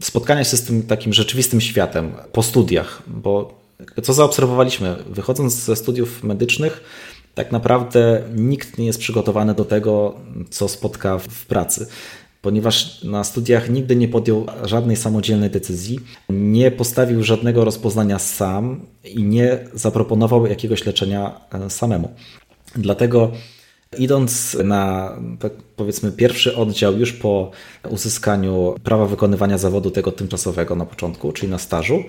spotkania się z tym takim rzeczywistym światem po studiach, bo co zaobserwowaliśmy? Wychodząc ze studiów medycznych, tak naprawdę nikt nie jest przygotowany do tego, co spotka w pracy ponieważ na studiach nigdy nie podjął żadnej samodzielnej decyzji, nie postawił żadnego rozpoznania sam i nie zaproponował jakiegoś leczenia e, samemu. Dlatego idąc na powiedzmy pierwszy oddział już po uzyskaniu prawa wykonywania zawodu tego tymczasowego na początku, czyli na stażu,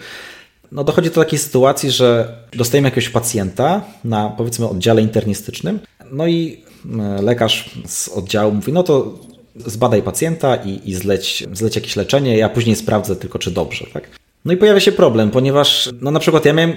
no dochodzi do takiej sytuacji, że dostajemy jakiegoś pacjenta na powiedzmy oddziale internistycznym, no i e, lekarz z oddziału mówi, no to zbadaj pacjenta i, i zleć, zleć jakieś leczenie, ja później sprawdzę tylko, czy dobrze. Tak? No i pojawia się problem, ponieważ no na przykład ja miałem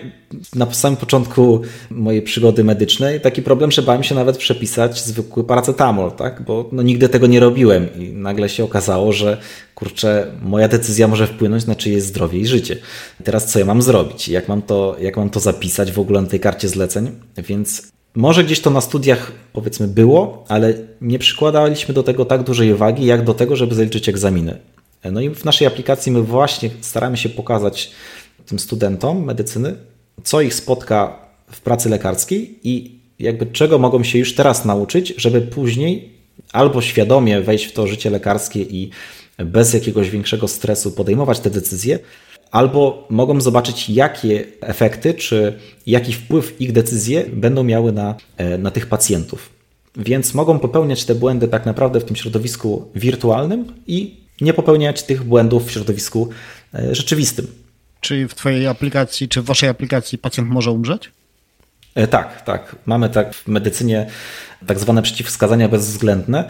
na samym początku mojej przygody medycznej taki problem, że bałem się nawet przepisać zwykły paracetamol, tak? bo no nigdy tego nie robiłem i nagle się okazało, że kurczę, moja decyzja może wpłynąć na czyjeś zdrowie i życie. Teraz co ja mam zrobić? Jak mam to, jak mam to zapisać w ogóle na tej karcie zleceń? Więc może gdzieś to na studiach powiedzmy było, ale nie przykładaliśmy do tego tak dużej wagi, jak do tego, żeby zaliczyć egzaminy. No i w naszej aplikacji my właśnie staramy się pokazać tym studentom medycyny, co ich spotka w pracy lekarskiej i jakby czego mogą się już teraz nauczyć, żeby później albo świadomie wejść w to życie lekarskie i bez jakiegoś większego stresu podejmować te decyzje, albo mogą zobaczyć, jakie efekty czy jaki wpływ ich decyzje będą miały na, e, na tych pacjentów. Więc mogą popełniać te błędy tak naprawdę w tym środowisku wirtualnym i nie popełniać tych błędów w środowisku e, rzeczywistym. Czyli w Twojej aplikacji, czy w Waszej aplikacji pacjent może umrzeć? E, tak, tak. Mamy tak w medycynie tak zwane przeciwwskazania bezwzględne,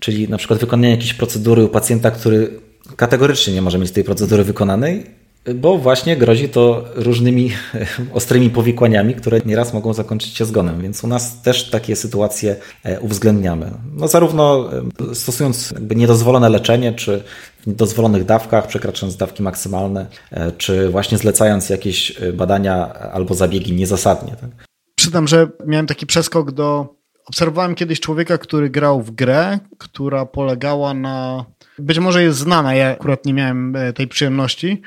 czyli na przykład wykonanie jakiejś procedury u pacjenta, który kategorycznie nie może mieć tej procedury wykonanej bo właśnie grozi to różnymi ostrymi powikłaniami, które nieraz mogą zakończyć się zgonem, więc u nas też takie sytuacje e, uwzględniamy. No zarówno e, stosując niedozwolone leczenie, czy w niedozwolonych dawkach, przekraczając dawki maksymalne, e, czy właśnie zlecając jakieś badania albo zabiegi niezasadnie. Tak? Przyznam, że miałem taki przeskok do. Obserwowałem kiedyś człowieka, który grał w grę, która polegała na. Być może jest znana, ja akurat nie miałem tej przyjemności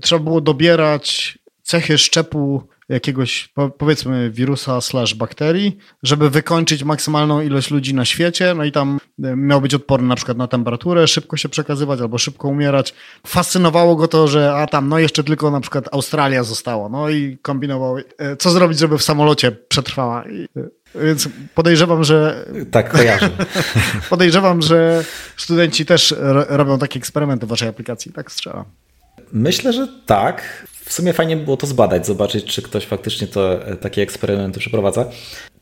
trzeba było dobierać cechy szczepu jakiegoś, powiedzmy, wirusa slash bakterii, żeby wykończyć maksymalną ilość ludzi na świecie. No i tam e, miał być odporny na przykład na temperaturę, szybko się przekazywać albo szybko umierać. Fascynowało go to, że a tam, no jeszcze tylko na przykład Australia została. No i kombinował, e, co zrobić, żeby w samolocie przetrwała. E, więc podejrzewam, że. Tak, kojarzę. podejrzewam, że studenci też robią takie eksperymenty w waszej aplikacji. Tak strzelam. Myślę, że tak. W sumie fajnie było to zbadać, zobaczyć, czy ktoś faktycznie to, e, takie eksperymenty przeprowadza.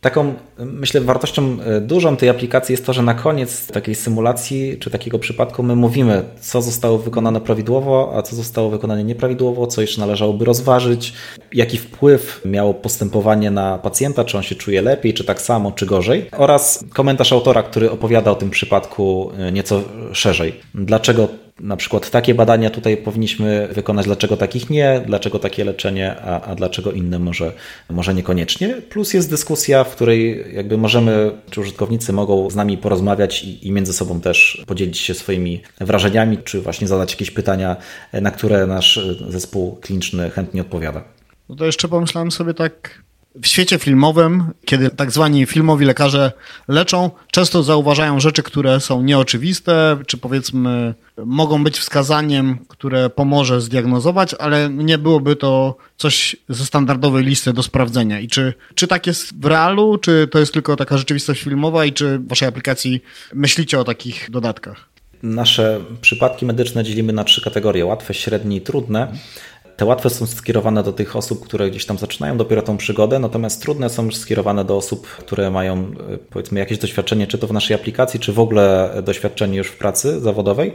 Taką, myślę, wartością e, dużą tej aplikacji jest to, że na koniec takiej symulacji czy takiego przypadku my mówimy, co zostało wykonane prawidłowo, a co zostało wykonane nieprawidłowo, co jeszcze należałoby rozważyć, jaki wpływ miało postępowanie na pacjenta, czy on się czuje lepiej, czy tak samo, czy gorzej, oraz komentarz autora, który opowiada o tym przypadku e, nieco szerzej. Dlaczego na przykład takie badania tutaj powinniśmy wykonać, dlaczego takich nie, dlaczego takie leczenie, a, a dlaczego inne może, może niekoniecznie. Plus jest dyskusja, w której jakby możemy, czy użytkownicy mogą z nami porozmawiać i, i między sobą też podzielić się swoimi wrażeniami, czy właśnie zadać jakieś pytania, na które nasz zespół kliniczny chętnie odpowiada. No to jeszcze pomyślałem sobie tak w świecie filmowym, kiedy tak zwani filmowi lekarze leczą, często zauważają rzeczy, które są nieoczywiste, czy powiedzmy mogą być wskazaniem, które pomoże zdiagnozować, ale nie byłoby to coś ze standardowej listy do sprawdzenia. I czy, czy tak jest w realu, czy to jest tylko taka rzeczywistość filmowa i czy w waszej aplikacji myślicie o takich dodatkach? Nasze przypadki medyczne dzielimy na trzy kategorie: łatwe, średnie i trudne. Te łatwe są skierowane do tych osób, które gdzieś tam zaczynają dopiero tą przygodę, natomiast trudne są skierowane do osób, które mają e, powiedzmy jakieś doświadczenie, czy to w naszej aplikacji, czy w ogóle doświadczenie już w pracy zawodowej.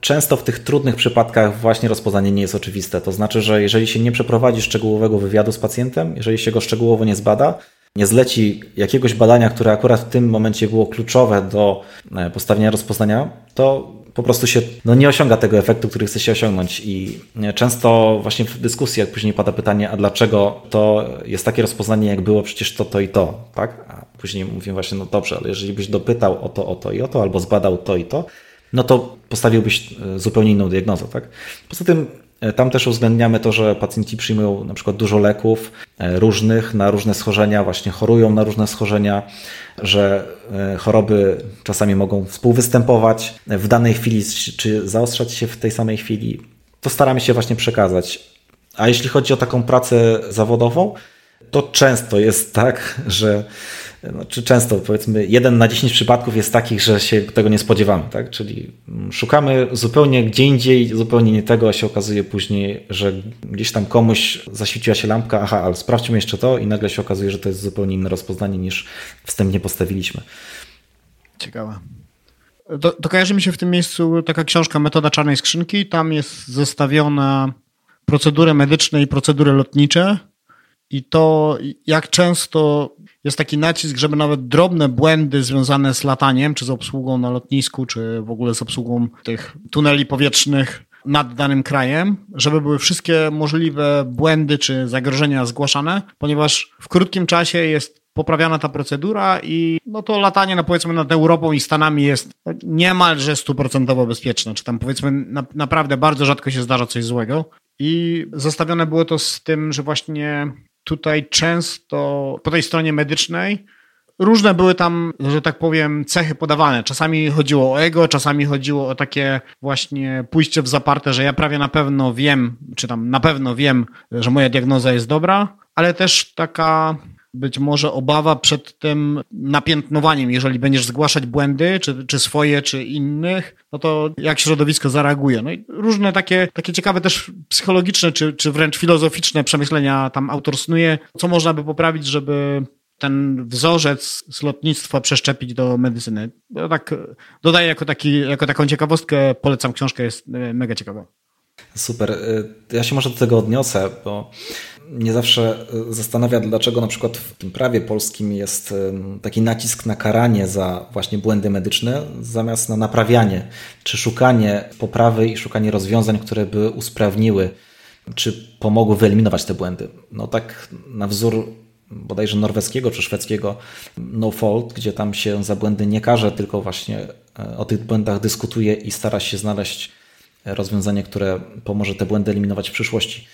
Często w tych trudnych przypadkach właśnie rozpoznanie nie jest oczywiste. To znaczy, że jeżeli się nie przeprowadzi szczegółowego wywiadu z pacjentem, jeżeli się go szczegółowo nie zbada, nie zleci jakiegoś badania, które akurat w tym momencie było kluczowe do e, postawienia rozpoznania, to po prostu się no, nie osiąga tego efektu, który chce się osiągnąć. I często właśnie w dyskusji, jak później pada pytanie, a dlaczego to jest takie rozpoznanie, jak było przecież to, to i to, tak? A później mówimy właśnie, no dobrze, ale jeżeli byś dopytał o to, o to i o to, albo zbadał to i to, no to postawiłbyś e, zupełnie inną diagnozę, tak? Poza tym e, tam też uwzględniamy to, że pacjenci przyjmują na przykład dużo leków e, różnych na różne schorzenia, właśnie chorują na różne schorzenia, że choroby czasami mogą współwystępować w danej chwili, czy zaostrzać się w tej samej chwili. To staramy się właśnie przekazać. A jeśli chodzi o taką pracę zawodową, To często jest tak, że no, czy często powiedzmy jeden na 10 przypadków jest takich, że się tego nie spodziewamy, tak? Czyli szukamy zupełnie gdzie indziej, zupełnie nie tego, a się okazuje później, że gdzieś tam komuś zaświeciła się lampka, aha, ale sprawdźmy jeszcze to i nagle się okazuje, że to jest zupełnie inne rozpoznanie niż wstępnie postawiliśmy. Ciekawe. To, to kojarzy mi się w tym miejscu taka książka Metoda Czarnej Skrzynki. Tam jest zestawiona procedury medyczne i procedury lotnicze i to jak często jest taki nacisk, żeby nawet drobne błędy związane z lataniem, czy z obsługą na lotnisku, czy w ogóle z obsługą tych tuneli powietrznych nad danym krajem, żeby były wszystkie możliwe błędy czy zagrożenia zgłaszane, ponieważ w krótkim czasie jest poprawiana ta procedura i no to latanie no powiedzmy nad Europą i Stanami jest niemalże stuprocentowo bezpieczne, czy tam powiedzmy na, naprawdę bardzo rzadko się zdarza coś złego. I zestawione było to z tym, że właśnie tutaj często po tej stronie medycznej różne były tam, że tak powiem, cechy podawane. Czasami chodziło o ego, czasami chodziło o takie właśnie pójście w zaparte, że ja prawie na pewno wiem, czy tam na pewno wiem, że moja diagnoza jest dobra, ale też taka być może obawa przed tym napiętnowaniem, jeżeli będziesz zgłaszać błędy, czy, czy swoje, czy innych, no to jak środowisko zareaguje. No i różne takie, takie ciekawe też psychologiczne, czy, czy wręcz filozoficzne przemyślenia tam autor snuje, co można by poprawić, żeby ten wzorzec z lotnictwa przeszczepić do medycyny. No tak dodaję jako, taki, jako taką ciekawostkę, polecam książkę, jest e, mega ciekawa. Super. E, ja się może do tego odniosę, bo mnie zawsze e, zastanawia, dlaczego na przykład w tym prawie polskim jest taki nacisk na karanie za właśnie błędy medyczne, zamiast na naprawianie, czy szukanie poprawy i szukanie rozwiązań, które by usprawniły, czy pomogły wyeliminować te błędy. No tak na wzór bodajże norweskiego czy szwedzkiego no fault, gdzie tam się za błędy nie karze, tylko właśnie e, o tych błędach dyskutuje i stara się znaleźć rozwiązanie, które pomoże te błędy eliminować w przyszłości.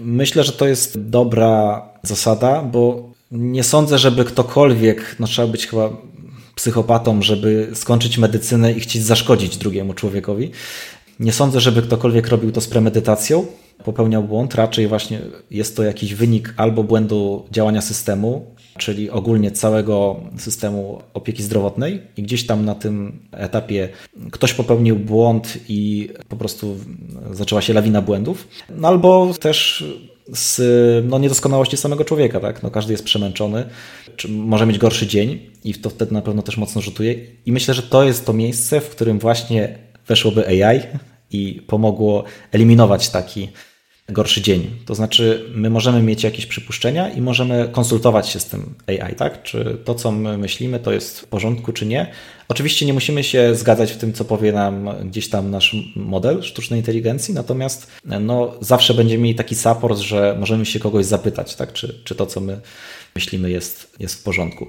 Myślę, że to jest dobra zasada, bo nie sądzę, żeby ktokolwiek, no trzeba być chyba psychopatą, żeby skończyć medycynę i chcieć zaszkodzić drugiemu człowiekowi. Nie sądzę, żeby ktokolwiek robił to z premedytacją, popełniał błąd. Raczej właśnie jest to jakiś wynik albo błędu działania systemu, czyli ogólnie całego systemu opieki zdrowotnej. I gdzieś tam na tym etapie ktoś popełnił błąd i po prostu zaczęła się lawina błędów, no albo też z no, niedoskonałości samego człowieka, tak? No, każdy jest przemęczony, może mieć gorszy dzień i to wtedy na pewno też mocno rzutuje. I myślę, że to jest to miejsce, w którym właśnie weszłoby AI i pomogło eliminować taki gorszy dzień. To znaczy, my możemy mieć jakieś przypuszczenia i możemy konsultować się z tym AI, tak? Czy to, co my myślimy, to jest w porządku, czy nie. Oczywiście nie musimy się zgadzać w tym, co powie nam gdzieś tam nasz model sztucznej inteligencji, natomiast no, zawsze będziemy mieli taki support, że możemy się kogoś zapytać, tak? Czy, czy to, co my myślimy, jest, jest w porządku.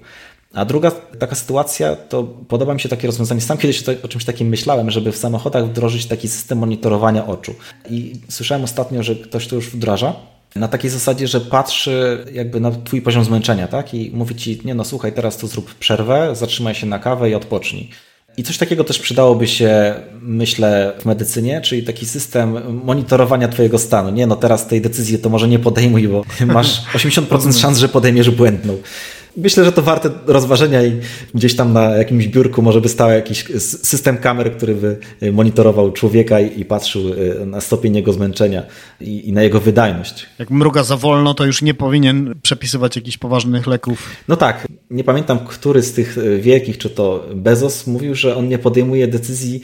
A druga taka sytuacja, to podoba mi się takie rozwiązanie. Sam kiedyś o czymś takim myślałem, żeby w samochodach wdrożyć taki system monitorowania oczu. I słyszałem ostatnio, że ktoś to już wdraża. Na takiej zasadzie, że patrzy jakby na twój poziom zmęczenia, tak? I mówi ci, nie no słuchaj, teraz tu zrób przerwę, zatrzymaj się na kawę i odpocznij. I coś takiego też przydałoby się, myślę, w medycynie, czyli taki system monitorowania Twojego stanu. Nie, no teraz tej decyzji to może nie podejmuj, bo masz 80% szans, że podejmiesz błędną. Myślę, że to warte rozważenia i gdzieś tam na jakimś biurku może by stał jakiś system kamer, który by y, monitorował człowieka i, patrzył y, na stopień jego zmęczenia i, i, na jego wydajność. Jak mruga za wolno, to już nie powinien przepisywać jakichś poważnych leków. No tak. Nie pamiętam, który z tych y, wielkich, czy to Bezos, mówił, że on nie podejmuje decyzji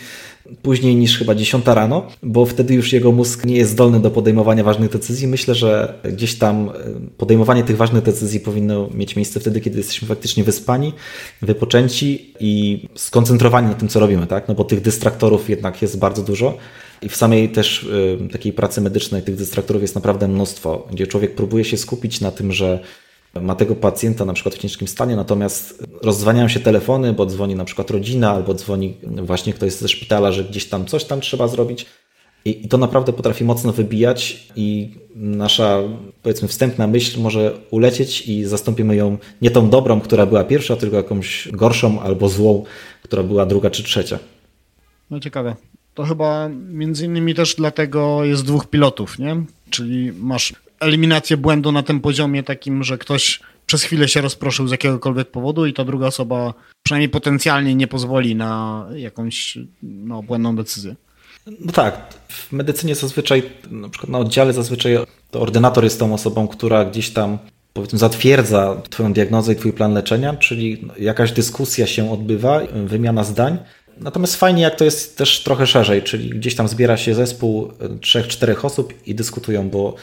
później niż chyba 10 rano, bo wtedy już jego mózg nie jest zdolny do podejmowania ważnych decyzji. Myślę, że gdzieś tam e, podejmowanie tych ważnych decyzji powinno mieć miejsce wtedy, kiedy jesteśmy faktycznie wyspani, wypoczęci i skoncentrowani na tym, co robimy, tak? No bo tych dystraktorów jednak jest bardzo dużo. I w samej też y, takiej pracy medycznej tych dystraktorów jest naprawdę mnóstwo, gdzie człowiek próbuje się skupić na tym, że ma tego pacjenta na przykład w ciężkim stanie, natomiast rozdzwaniają się telefony, bo dzwoni na przykład rodzina albo dzwoni właśnie ktoś ze szpitala, że gdzieś tam coś tam trzeba zrobić. I, I, to naprawdę potrafi mocno wybijać i nasza, powiedzmy, wstępna myśl może ulecieć i zastąpimy ją nie tą dobrą, która była pierwsza, tylko jakąś gorszą albo złą, która była druga czy trzecia. No ciekawe. To chyba między innymi też dlatego jest dwóch pilotów, nie? Czyli masz eliminację błędu na tym poziomie takim, że ktoś przez chwilę się rozproszył z jakiegokolwiek powodu i ta druga osoba przynajmniej potencjalnie nie pozwoli na jakąś no, błędną decyzję. No tak, w medycynie zazwyczaj, na przykład na oddziale zazwyczaj to ordynator jest tą osobą, która gdzieś tam powiedzmy zatwierdza twoją diagnozę i twój plan leczenia, czyli jakaś dyskusja się odbywa, wymiana zdań. Natomiast fajnie, jak to jest też trochę szerzej, czyli gdzieś tam zbiera się zespół trzech, czterech osób i dyskutują, bo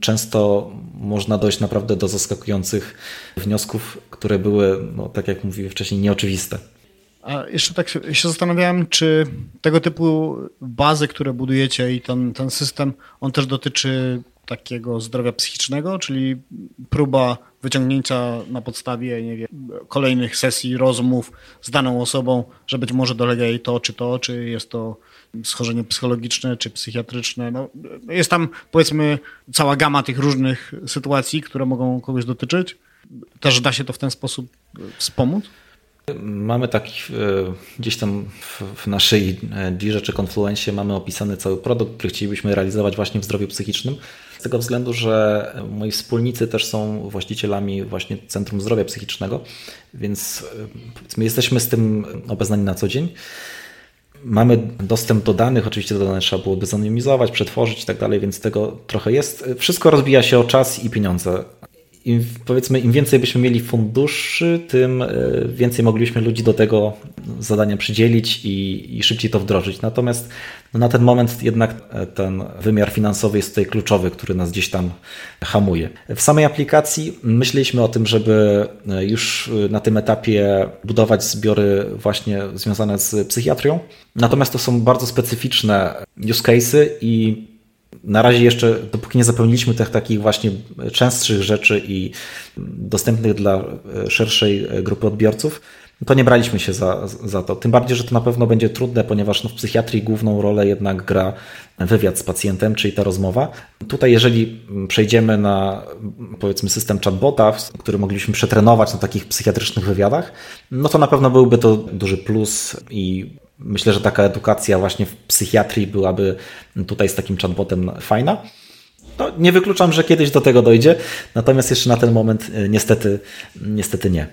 często można dojść naprawdę do zaskakujących wniosków, które były, no, tak jak mówiłem wcześniej, nieoczywiste. A jeszcze tak się zastanawiałem, czy tego typu bazy, które budujecie i ten, ten system, on też dotyczy takiego zdrowia psychicznego, czyli próba wyciągnięcia na podstawie nie wiem, kolejnych sesji rozmów z daną osobą, że być może dolega jej to czy to, czy jest to schorzenie psychologiczne czy psychiatryczne. No, jest tam powiedzmy cała gama tych różnych sytuacji, które mogą kogoś dotyczyć. Też da się to w ten sposób wspomóc? Mamy taki e, gdzieś tam w naszej Dirze czy Confluencie mamy opisany cały produkt, który chcielibyśmy realizować właśnie w zdrowiu psychicznym. Z tego względu, że moi wspólnicy też są właścicielami właśnie Centrum Zdrowia Psychicznego, więc e, my jesteśmy z tym obeznani na co dzień. Mamy dostęp do danych, oczywiście te dane trzeba byłoby zanonimizować, przetworzyć i tak dalej, więc tego trochę jest. Wszystko rozbija się o czas i pieniądze im, powiedzmy, im więcej byśmy mieli funduszy, tym e, więcej moglibyśmy ludzi do tego zadania przydzielić i, i szybciej to wdrożyć. Natomiast no, na ten moment jednak e, ten wymiar finansowy jest tutaj kluczowy, który nas gdzieś tam hamuje. W samej aplikacji myśleliśmy o tym, żeby e, już na tym etapie budować zbiory właśnie związane z psychiatrią. Natomiast to są bardzo specyficzne use cases i na razie jeszcze, dopóki nie zapełniliśmy tych takich właśnie częstszych rzeczy i dostępnych dla szerszej grupy odbiorców, to nie braliśmy się za, za to. Tym bardziej, że to na pewno będzie trudne, ponieważ no w psychiatrii główną rolę jednak gra wywiad z pacjentem, czyli ta rozmowa. Tutaj, jeżeli przejdziemy na powiedzmy system chatbota, który mogliśmy przetrenować na takich psychiatrycznych wywiadach, no to na pewno byłby to duży plus i Myślę, że taka edukacja właśnie w psychiatrii byłaby tutaj z takim chatbotem fajna. No, nie wykluczam, że kiedyś do tego dojdzie, natomiast jeszcze na ten moment y, niestety, niestety nie.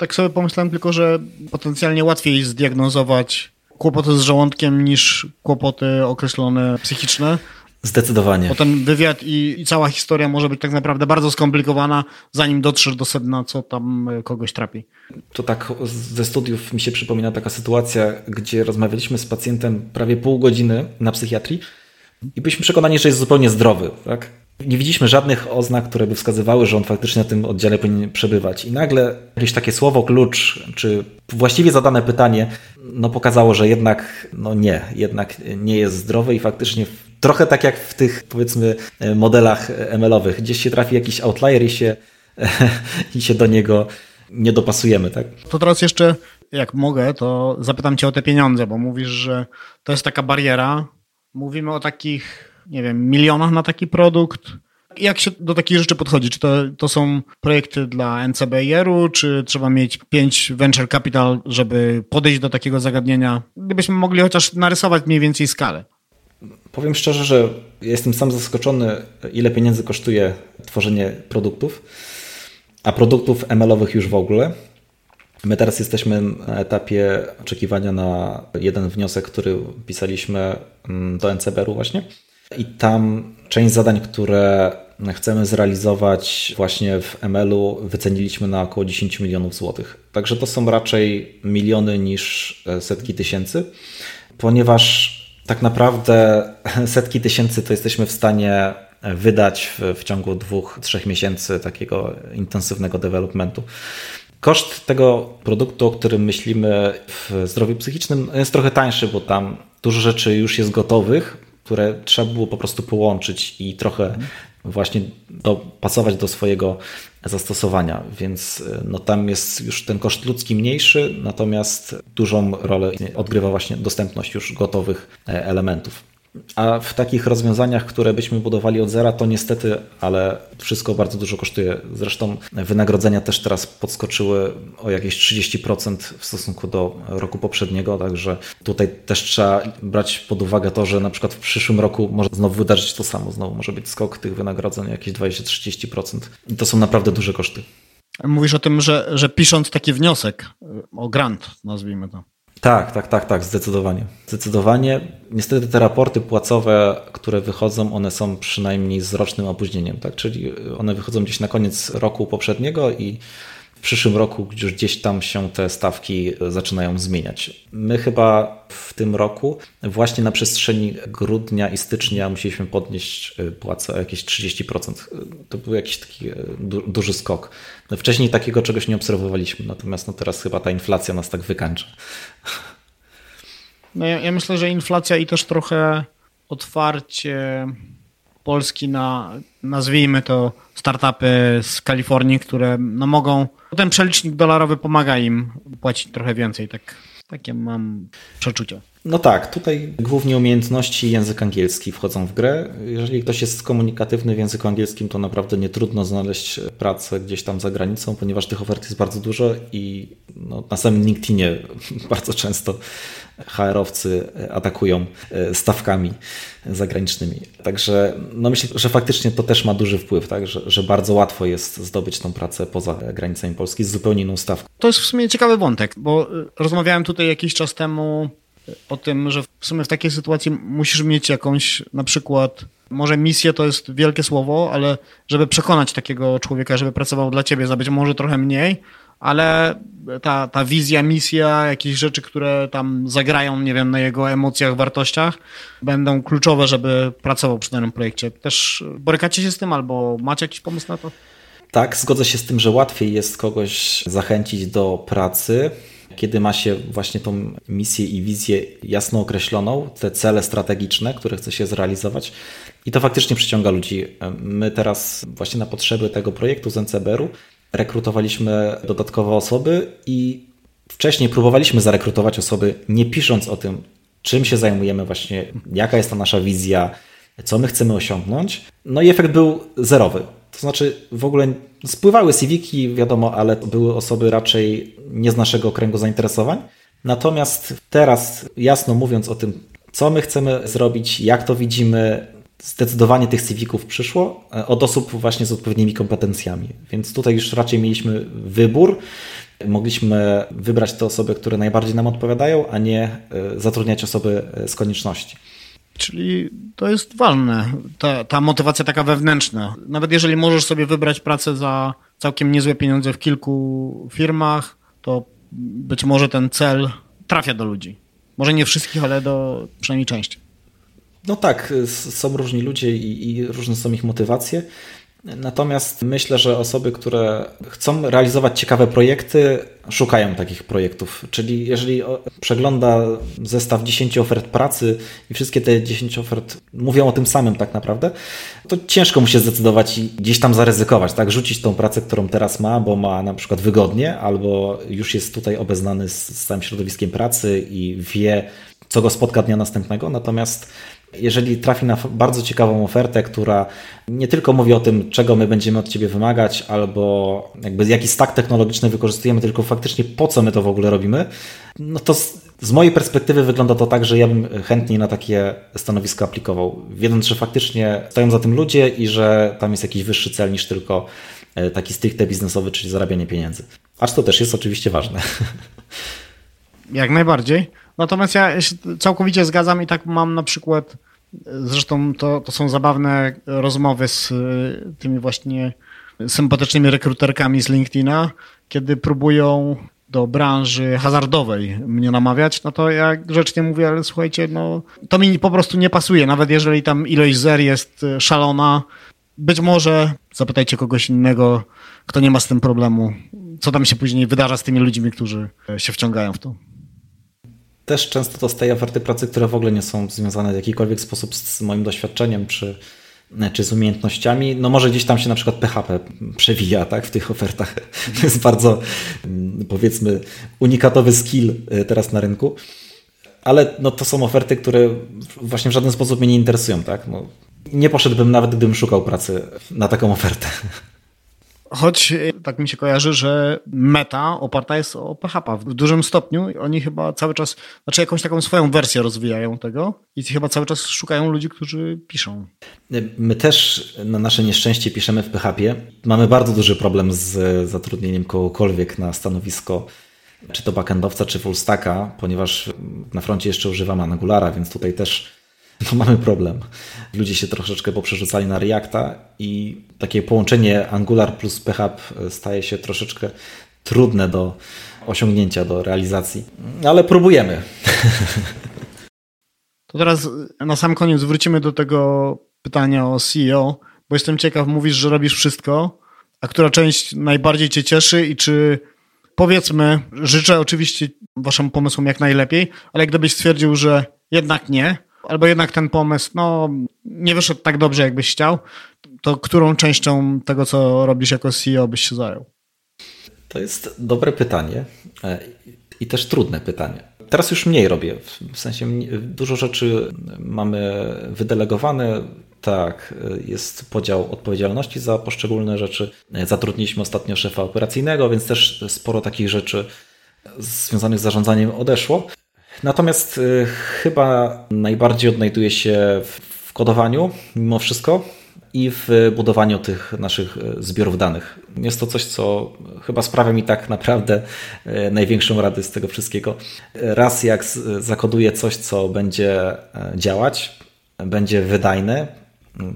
Tak sobie pomyślałem tylko, że potencjalnie łatwiej zdiagnozować kłopoty z żołądkiem niż kłopoty określone psychiczne. Zdecydowanie. Bo ten wywiad i, i, cała historia może być tak naprawdę bardzo skomplikowana, zanim dotrzesz do sedna, co tam e, kogoś trapi. To tak ze studiów mi się przypomina taka sytuacja, gdzie rozmawialiśmy z pacjentem prawie pół godziny na psychiatrii i byliśmy przekonani, że jest zupełnie zdrowy. Tak? Nie widzieliśmy żadnych oznak, które by wskazywały, że on faktycznie na tym oddziale powinien przebywać. I nagle jakieś takie słowo klucz, czy właściwie zadane pytanie, no pokazało, że jednak no nie, jednak nie jest zdrowy i faktycznie trochę tak jak w tych powiedzmy modelach ML-owych. Gdzieś się trafi jakiś outlier i się, i się do niego nie dopasujemy, tak? To teraz jeszcze, jak mogę, to zapytam Cię o te pieniądze, bo mówisz, że to jest taka bariera. Mówimy o takich, nie wiem, milionach na taki produkt. Jak się do takich rzeczy podchodzi? Czy to, to są projekty dla NCBR-u, czy trzeba mieć pięć venture capital, żeby podejść do takiego zagadnienia? Gdybyśmy mogli chociaż narysować mniej więcej skalę. Powiem szczerze, że jestem sam zaskoczony, ile pieniędzy kosztuje tworzenie produktów, a produktów ML-owych już w ogóle. My teraz jesteśmy na etapie oczekiwania na jeden wniosek, który pisaliśmy mm, do NCBR-u właśnie. I tam część zadań, które chcemy zrealizować właśnie w ML-u, wyceniliśmy na około 10 milionów złotych. Także to są raczej miliony niż e, setki tysięcy, ponieważ tak naprawdę setki tysięcy to jesteśmy w stanie wydać w, w ciągu dwóch, trzech miesięcy takiego intensywnego developmentu. Koszt tego produktu, o którym myślimy w zdrowiu psychicznym, jest trochę tańszy, bo tam dużo rzeczy już jest gotowych, które trzeba było po prostu połączyć i trochę właśnie dopasować do swojego zastosowania, więc no tam jest już ten koszt ludzki mniejszy, natomiast dużą rolę odgrywa właśnie dostępność już gotowych e, elementów. A w takich rozwiązaniach, które byśmy budowali od zera, to niestety, ale wszystko bardzo dużo kosztuje. Zresztą wynagrodzenia też teraz podskoczyły o jakieś 30% w stosunku do roku poprzedniego, także tutaj też trzeba brać pod uwagę to, że na przykład w przyszłym roku może znowu wydarzyć to samo, znowu może być skok tych wynagrodzeń jakieś 20-30%. I to są naprawdę duże koszty. Mówisz o tym, że, że pisząc taki wniosek o grant, nazwijmy to. Tak, tak, tak, tak, zdecydowanie. Zdecydowanie. Niestety te raporty płacowe, które wychodzą, one są przynajmniej z rocznym opóźnieniem, tak? Czyli one wychodzą gdzieś na koniec roku poprzedniego i w przyszłym roku już gdzieś tam się te stawki zaczynają zmieniać. My chyba w tym roku, właśnie na przestrzeni grudnia i stycznia, musieliśmy podnieść y, płacę o jakieś 30%. To był jakiś taki du duży skok. Wcześniej takiego czegoś nie obserwowaliśmy, natomiast no teraz chyba ta inflacja nas tak wykańcza. No ja, ja myślę, że inflacja i też trochę otwarcie Polski na, nazwijmy to, startupy z Kalifornii, które no mogą, ten przelicznik dolarowy pomaga im płacić trochę więcej, tak, takie mam przeczucie. No tak, tutaj głównie umiejętności język angielski wchodzą w grę. Jeżeli ktoś jest komunikatywny w języku angielskim, to naprawdę nie trudno znaleźć pracę gdzieś tam za granicą, ponieważ tych ofert jest bardzo dużo i no, na samym LinkedInie bardzo często HR-owcy atakują e, stawkami zagranicznymi. Także no myślę, że faktycznie to też ma duży wpływ, tak? że, że bardzo łatwo jest zdobyć tą pracę poza granicami Polski z zupełnie inną stawką. To jest w sumie ciekawy wątek, bo e, rozmawiałem tutaj jakiś czas temu o tym, że w sumie w takiej sytuacji musisz mieć jakąś na przykład, może misję to jest wielkie słowo, ale żeby przekonać takiego człowieka, żeby pracował dla ciebie za być może trochę mniej, ale ta, ta wizja, misja, jakieś rzeczy, które tam zagrają, nie wiem, na jego emocjach, wartościach, będą kluczowe, żeby pracował przy danym projekcie. Też borykacie się z tym albo macie jakiś pomysł na to? Tak, zgodzę się z tym, że łatwiej jest kogoś zachęcić do pracy, kiedy ma się właśnie tą misję i wizję jasno określoną, te cele strategiczne, które chce się zrealizować. I to faktycznie przyciąga ludzi. My teraz właśnie na potrzeby tego projektu z NCBR-u rekrutowaliśmy dodatkowe osoby i wcześniej próbowaliśmy zarekrutować osoby, nie pisząc o tym, czym się zajmujemy, właśnie jaka jest ta nasza wizja, co my chcemy osiągnąć. No i efekt był zerowy. To znaczy w ogóle spływały CV-ki, wiadomo, ale były osoby raczej nie z naszego kręgu zainteresowań. Natomiast teraz, jasno mówiąc o tym, co my chcemy zrobić, jak to widzimy, zdecydowanie tych CV-ków przyszło e, od osób właśnie z odpowiednimi kompetencjami. Więc tutaj już raczej mieliśmy wybór. Mogliśmy wybrać te osoby, które najbardziej nam odpowiadają, a nie e, zatrudniać osoby e, z konieczności. Czyli to jest ważne, ta, ta motywacja taka wewnętrzna. Nawet jeżeli możesz sobie wybrać pracę za całkiem niezłe pieniądze w kilku firmach, to być może ten cel trafia do ludzi. Może nie wszystkich, ale do przynajmniej części. No tak, są różni ludzie i, i różne są ich motywacje. Natomiast myślę, że osoby, które chcą realizować ciekawe projekty, szukają takich projektów. Czyli jeżeli przegląda zestaw 10 ofert pracy i wszystkie te 10 ofert mówią o tym samym tak naprawdę, to ciężko mu się zdecydować i gdzieś tam zaryzykować, tak? Rzucić tą pracę, którą teraz ma, bo ma na przykład wygodnie, albo już jest tutaj obeznany z, z całym środowiskiem pracy i wie, co go spotka dnia następnego. Natomiast jeżeli trafi na bardzo ciekawą ofertę, która nie tylko mówi o tym, czego my będziemy od Ciebie wymagać, albo jakby jaki stack technologiczny wykorzystujemy, tylko faktycznie po co my to w ogóle robimy, no to z, z mojej perspektywy wygląda to tak, że ja bym chętniej na takie stanowisko aplikował, wiedząc, że faktycznie stoją za tym ludzie i że tam jest jakiś wyższy cel niż tylko e, taki stricte biznesowy, czyli zarabianie pieniędzy. Aż to też jest oczywiście ważne. Jak najbardziej. Natomiast ja się całkowicie zgadzam i tak mam na przykład, zresztą to, to są zabawne rozmowy z y, tymi właśnie sympatycznymi rekruterkami z LinkedIna, kiedy próbują do branży hazardowej mnie namawiać, no to ja grzecznie mówię, ale słuchajcie, no to mi po prostu nie pasuje, nawet jeżeli tam ilość zer jest y, szalona, być może zapytajcie kogoś innego, kto nie ma z tym problemu, co tam się później wydarza z tymi ludźmi, którzy się wciągają w to też często dostaję oferty pracy, które w ogóle nie są związane w jakikolwiek sposób z moim doświadczeniem czy, czy z umiejętnościami. No może gdzieś tam się na przykład PHP przewija tak, w tych ofertach. To jest bardzo powiedzmy unikatowy skill e, teraz na rynku. ale no, to są oferty, które właśnie w żaden sposób mnie nie interesują. Tak? No, nie poszedłbym nawet, gdybym szukał pracy na taką ofertę. Choć e, tak mi się kojarzy, że meta oparta jest o PHP w dużym stopniu. Oni chyba cały czas, znaczy jakąś taką swoją wersję rozwijają tego i chyba cały czas szukają ludzi, którzy piszą. My też na nasze nieszczęście piszemy w PHP. Mamy bardzo duży problem z zatrudnieniem kogokolwiek na stanowisko czy to backendowca, czy fullstacka, ponieważ na froncie jeszcze używam Angulara, więc tutaj też no mamy problem. Ludzie się troszeczkę poprzerzucali na Reacta i takie połączenie Angular plus PHP staje się troszeczkę trudne do osiągnięcia, do realizacji, ale próbujemy. To teraz na sam koniec wrócimy do tego pytania o CEO, bo jestem ciekaw, mówisz, że robisz wszystko, a która część najbardziej Cię cieszy i czy powiedzmy, życzę oczywiście Waszym pomysłom jak najlepiej, ale gdybyś stwierdził, że jednak nie, albo jednak ten pomysł no, nie wyszedł tak dobrze, jakbyś chciał, to którą częścią tego, co robisz jako CEO, byś się zajął? To jest dobre pytanie e, i też trudne pytanie. Teraz już mniej robię, w sensie dużo rzeczy mamy wydelegowane. Tak, jest podział odpowiedzialności za poszczególne rzeczy. Zatrudniliśmy ostatnio szefa operacyjnego, więc też sporo takich rzeczy związanych z zarządzaniem odeszło. Natomiast y, chyba najbardziej odnajduję się w kodowaniu mimo wszystko i w budowaniu tych naszych y, zbiorów danych. Jest to coś, co chyba sprawia mi tak naprawdę y, największą radę z tego wszystkiego. Raz jak zakoduję coś, co będzie działać, będzie wydajne,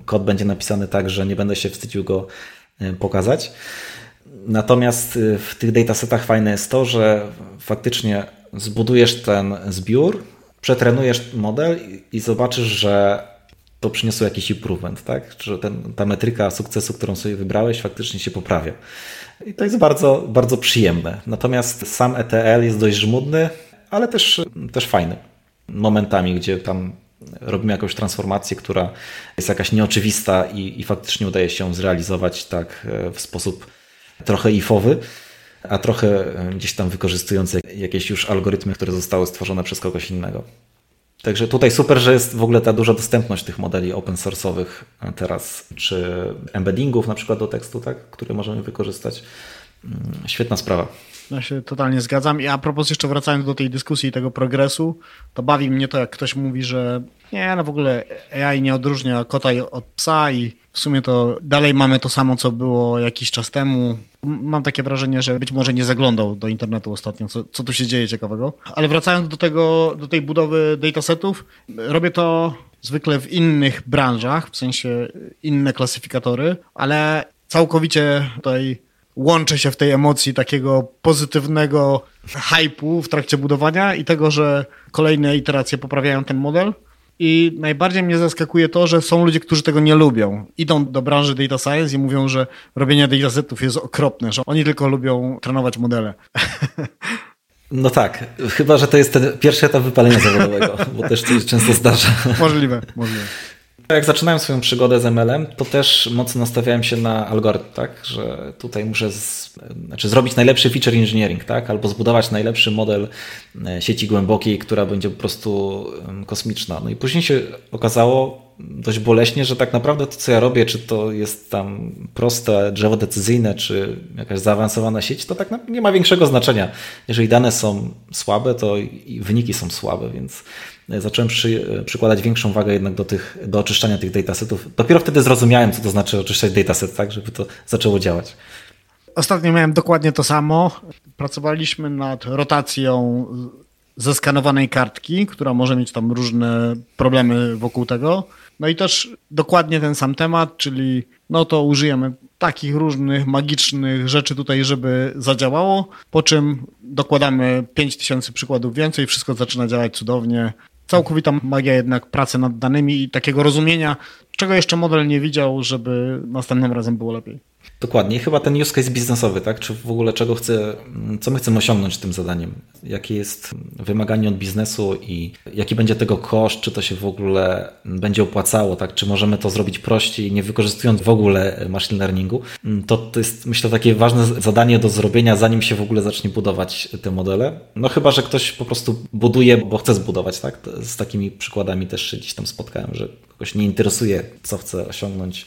kod będzie napisany tak, że nie będę się wstydził go pokazać. Natomiast w tych datasetach fajne jest to, że faktycznie zbudujesz ten zbiór, przetrenujesz model i zobaczysz, że to przyniosło jakiś improvement, tak? Że ten, ta metryka sukcesu, którą sobie wybrałeś, faktycznie się poprawia. I to jest bardzo, bardzo przyjemne. Natomiast sam ETL jest dość żmudny, ale też, też fajny. Momentami, gdzie tam robimy jakąś transformację, która jest jakaś nieoczywista i, i faktycznie udaje się zrealizować tak e, w sposób trochę ifowy a trochę e, gdzieś tam wykorzystujące jakieś już algorytmy, które zostały stworzone przez kogoś innego. Także tutaj super, że jest w ogóle ta duża dostępność tych modeli open source'owych teraz, czy embeddingów na przykład do tekstu, tak, które możemy wykorzystać. Mm, świetna sprawa. Ja się totalnie zgadzam. I a propos jeszcze wracając do tej dyskusji i tego progresu, to bawi mnie to, jak ktoś mówi, że nie, no w ogóle AI nie odróżnia kota od psa i w sumie to dalej mamy to samo, co było jakiś czas temu. Mam takie wrażenie, że być może nie zaglądał do internetu ostatnio, co, co tu się dzieje ciekawego. Ale wracając do tego, do tej budowy datasetów, robię to zwykle w innych branżach, w sensie inne klasyfikatory, ale całkowicie tutaj łączę się w tej emocji takiego pozytywnego hypu w trakcie budowania i tego, że kolejne iteracje poprawiają ten model. I najbardziej mnie zaskakuje to, że są ludzie, którzy tego nie lubią. Idą do branży data science i mówią, że robienie datasetów jest okropne, że oni tylko lubią trenować modele. No tak, chyba, że to jest ten pierwszy etap wypalenia zawodowego, bo też to się często zdarza. Możliwe, możliwe. Jak zaczynałem swoją przygodę z ML-em, to też mocno nastawiałem się na algorytm, tak? Że tutaj muszę z, znaczy zrobić najlepszy feature engineering, tak? Albo zbudować najlepszy model e, sieci głębokiej, która będzie po prostu kosmiczna. No i później się okazało dość boleśnie, że tak naprawdę to, co ja robię, czy to jest tam proste drzewo decyzyjne, czy jakaś zaawansowana sieć, to tak nie ma większego znaczenia. Jeżeli dane są słabe, to i wyniki są słabe, więc zacząłem przy, przykładać większą wagę jednak do, tych, do oczyszczania tych datasetów. Dopiero wtedy zrozumiałem, co to znaczy oczyszczać dataset, tak, żeby to zaczęło działać. Ostatnio miałem dokładnie to samo. Pracowaliśmy nad rotacją zeskanowanej kartki, która może mieć tam różne problemy wokół tego. No i też dokładnie ten sam temat, czyli no to użyjemy takich różnych magicznych rzeczy tutaj, żeby zadziałało, po czym dokładamy 5000 przykładów więcej, wszystko zaczyna działać cudownie całkowita magia jednak pracy nad danymi i takiego rozumienia, czego jeszcze model nie widział, żeby następnym razem było lepiej. Dokładnie. chyba ten use case biznesowy, tak? Czy w ogóle czego chcę, co my chcemy osiągnąć tym zadaniem? Jakie jest wymaganie od biznesu i jaki będzie tego koszt? Czy to się w ogóle będzie opłacało, tak? Czy możemy to zrobić prościej, nie wykorzystując w ogóle machine learningu? To, to jest, myślę, takie ważne zadanie do zrobienia, zanim się w ogóle zacznie budować te modele. No chyba, że ktoś po prostu buduje, bo chce zbudować, tak? Z takimi przykładami też się gdzieś tam spotkałem, że kogoś nie interesuje, co chce osiągnąć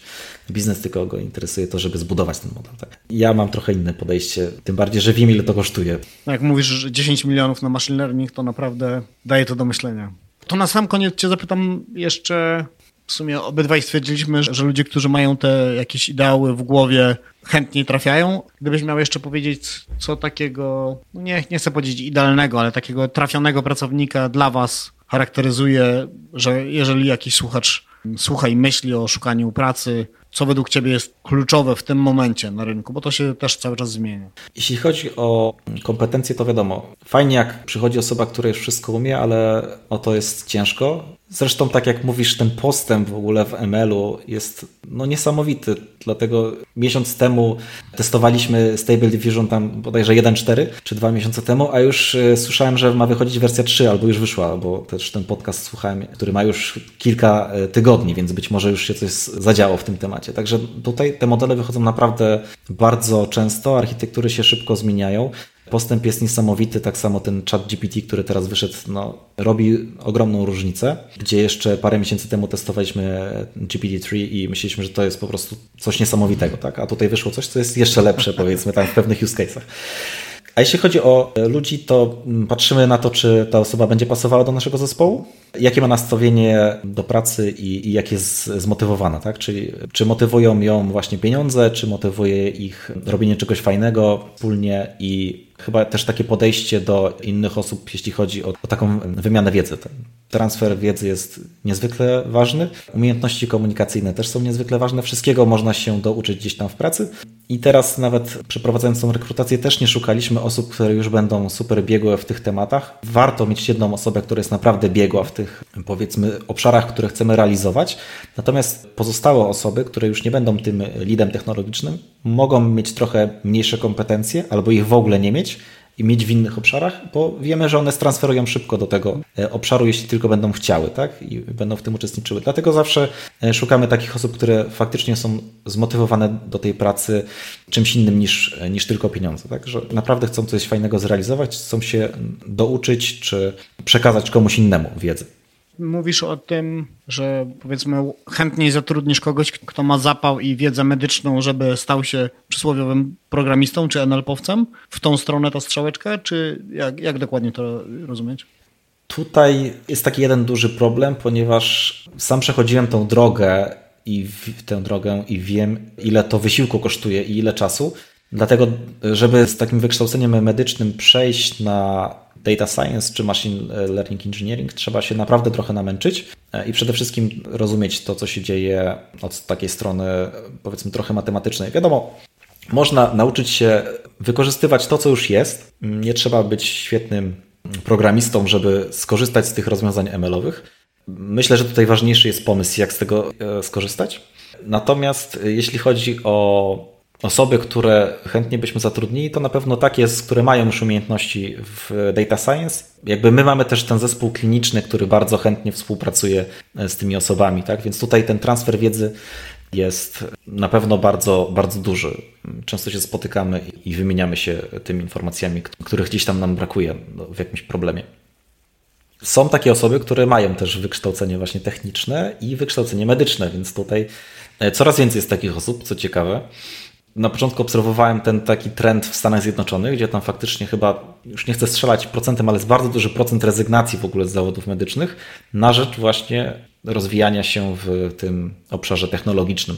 biznes, tylko go interesuje to, żeby zbudować ten model. Tak? Ja mam trochę inne podejście, tym bardziej, że wiem, ile to kosztuje. No jak mówisz, że 10 milionów na machine learning, to naprawdę daje to do myślenia. To na sam koniec cię zapytam jeszcze, w sumie obydwaj stwierdziliśmy, że ludzie, którzy mają te jakieś ideały w głowie, chętniej trafiają. Gdybyś miał jeszcze powiedzieć, co takiego, no nie, nie chcę powiedzieć idealnego, ale takiego trafionego pracownika dla was charakteryzuje, że jeżeli jakiś słuchacz słucha i myśli o szukaniu pracy, co według Ciebie jest kluczowe w tym momencie na rynku, bo to się też cały czas zmienia. Jeśli chodzi o kompetencje, to wiadomo, fajnie jak przychodzi osoba, która już wszystko umie, ale o to jest ciężko. Zresztą tak jak mówisz, ten postęp w ogóle w ML-u jest no, niesamowity. Dlatego miesiąc temu testowaliśmy Stable Diffusion tam bodajże 1.4 czy dwa miesiące temu, a już e, słyszałem, że ma wychodzić wersja 3 albo już wyszła, bo też ten podcast słuchałem, który ma już kilka e, tygodni, więc być może już się coś zadziało w tym temacie. Także tutaj te modele wychodzą naprawdę bardzo często, architektury się szybko zmieniają. Postęp jest niesamowity, tak samo ten chat GPT, który teraz wyszedł, no, robi ogromną różnicę, gdzie jeszcze parę miesięcy temu testowaliśmy GPT-3 i myśleliśmy, że to jest po prostu coś niesamowitego, tak? A tutaj wyszło coś, co jest jeszcze lepsze, powiedzmy, tam w pewnych use case'ach. A jeśli chodzi o ludzi, to patrzymy na to, czy ta osoba będzie pasowała do naszego zespołu, jakie ma nastawienie do pracy i, i jak jest zmotywowana, tak? Czyli czy motywują ją właśnie pieniądze, czy motywuje ich robienie czegoś fajnego wspólnie i chyba też takie podejście do innych osób, jeśli chodzi o, o taką wymianę wiedzy. Transfer wiedzy jest niezwykle ważny. Umiejętności komunikacyjne też są niezwykle ważne. Wszystkiego można się douczyć gdzieś tam w pracy. I teraz nawet przeprowadzając tą rekrutację też nie szukaliśmy osób, które już będą super biegłe w tych tematach. Warto mieć jedną osobę, która jest naprawdę biegła w tych powiedzmy obszarach, które chcemy realizować. Natomiast pozostałe osoby, które już nie będą tym lidem technologicznym, mogą mieć trochę mniejsze kompetencje albo ich w ogóle nie mieć i mieć w innych obszarach, bo wiemy, że one stransferują szybko do tego e, obszaru, jeśli tylko będą chciały, tak? I będą w tym uczestniczyły. Dlatego zawsze e, szukamy takich osób, które faktycznie są zmotywowane do tej pracy czymś innym niż, e, niż tylko pieniądze, tak? Że naprawdę chcą coś fajnego zrealizować, chcą się douczyć, czy przekazać komuś innemu wiedzę mówisz o tym, że powiedzmy chętniej zatrudnisz kogoś, kto ma zapał i wiedzę medyczną, żeby stał się przysłowiowym programistą czy NLP-owcem? W tą stronę ta strzałeczka, czy jak, jak dokładnie to rozumieć? Tutaj jest taki jeden duży problem, ponieważ sam przechodziłem tą drogę i w tę drogę i wiem, ile to wysiłku kosztuje i ile czasu. Dlatego, żeby z takim wykształceniem medycznym przejść na data science czy machine learning engineering trzeba się naprawdę trochę namęczyć e, i przede wszystkim rozumieć to, co się dzieje od takiej strony, powiedzmy, trochę matematycznej. Wiadomo, można nauczyć się wykorzystywać to, co już jest. Nie trzeba być świetnym programistą, żeby skorzystać z tych rozwiązań ML-owych. Myślę, że tutaj ważniejszy jest pomysł, jak z tego e, skorzystać. Natomiast e, jeśli chodzi o osoby, które chętnie byśmy zatrudnili, to na pewno takie, które mają już umiejętności w data science. Jakby my mamy też ten zespół kliniczny, który bardzo chętnie współpracuje z tymi osobami, tak? Więc tutaj ten transfer wiedzy jest na pewno bardzo, bardzo duży. Często się spotykamy i wymieniamy się tymi informacjami, których gdzieś tam nam brakuje w jakimś problemie. Są takie osoby, które mają też wykształcenie właśnie techniczne i wykształcenie medyczne, więc tutaj e, coraz więcej jest takich osób, co ciekawe na początku obserwowałem ten taki trend w Stanach Zjednoczonych, gdzie tam faktycznie chyba, już nie chcę strzelać procentem, ale jest bardzo duży procent rezygnacji w ogóle z zawodów medycznych na rzecz właśnie rozwijania się w tym obszarze technologicznym.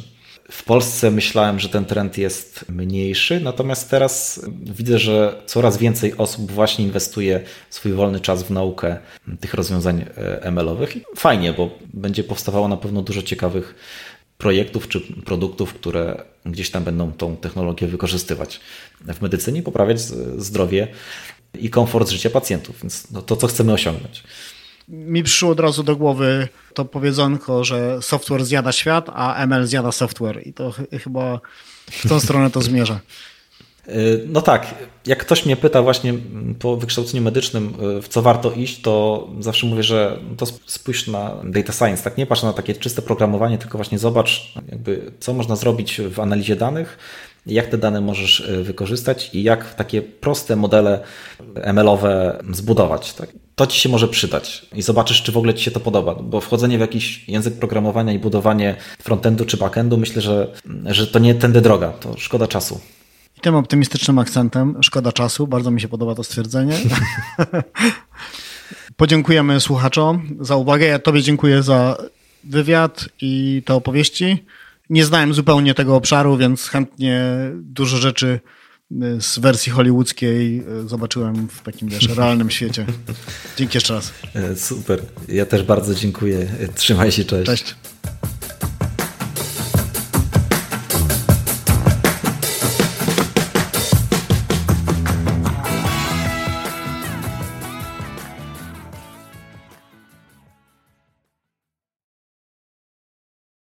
W Polsce myślałem, że ten trend jest mniejszy, natomiast teraz widzę, że coraz więcej osób właśnie inwestuje swój wolny czas w naukę tych rozwiązań e, ML-owych. Fajnie, bo będzie powstawało na pewno dużo ciekawych projektów czy produktów, które gdzieś tam będą tą technologię wykorzystywać w medycynie, poprawiać zdrowie i komfort życia pacjentów, więc no to, co chcemy osiągnąć. mi przyszło od razu do głowy to powiedzonko, że software zjada świat, a ML zjada software. I to ch chyba w tą stronę to zmierza. Y, no tak, jak ktoś mnie pyta właśnie po wykształceniu medycznym, y, w co warto iść, to zawsze mówię, że to spójrz na data science, tak nie patrz na takie czyste programowanie, tylko właśnie zobacz, jakby co można zrobić w analizie danych, jak te dane możesz y, wykorzystać i jak takie proste modele ML-owe zbudować. Tak? To ci się może przydać i zobaczysz, czy w ogóle ci się to podoba, bo wchodzenie w jakiś język programowania i budowanie frontendu czy backendu, myślę, że, że to nie tędy droga, to szkoda czasu. I tym optymistycznym akcentem, szkoda czasu, bardzo mi się podoba to stwierdzenie. Podziękujemy słuchaczom za uwagę. Ja Tobie dziękuję za wywiad i te opowieści. Nie znałem zupełnie tego obszaru, więc chętnie dużo rzeczy y, z wersji hollywoodzkiej y, zobaczyłem w takim wiesz, realnym świecie. Dzięki jeszcze raz. E, super. Ja też bardzo dziękuję. Trzymaj się, cześć. Cześć.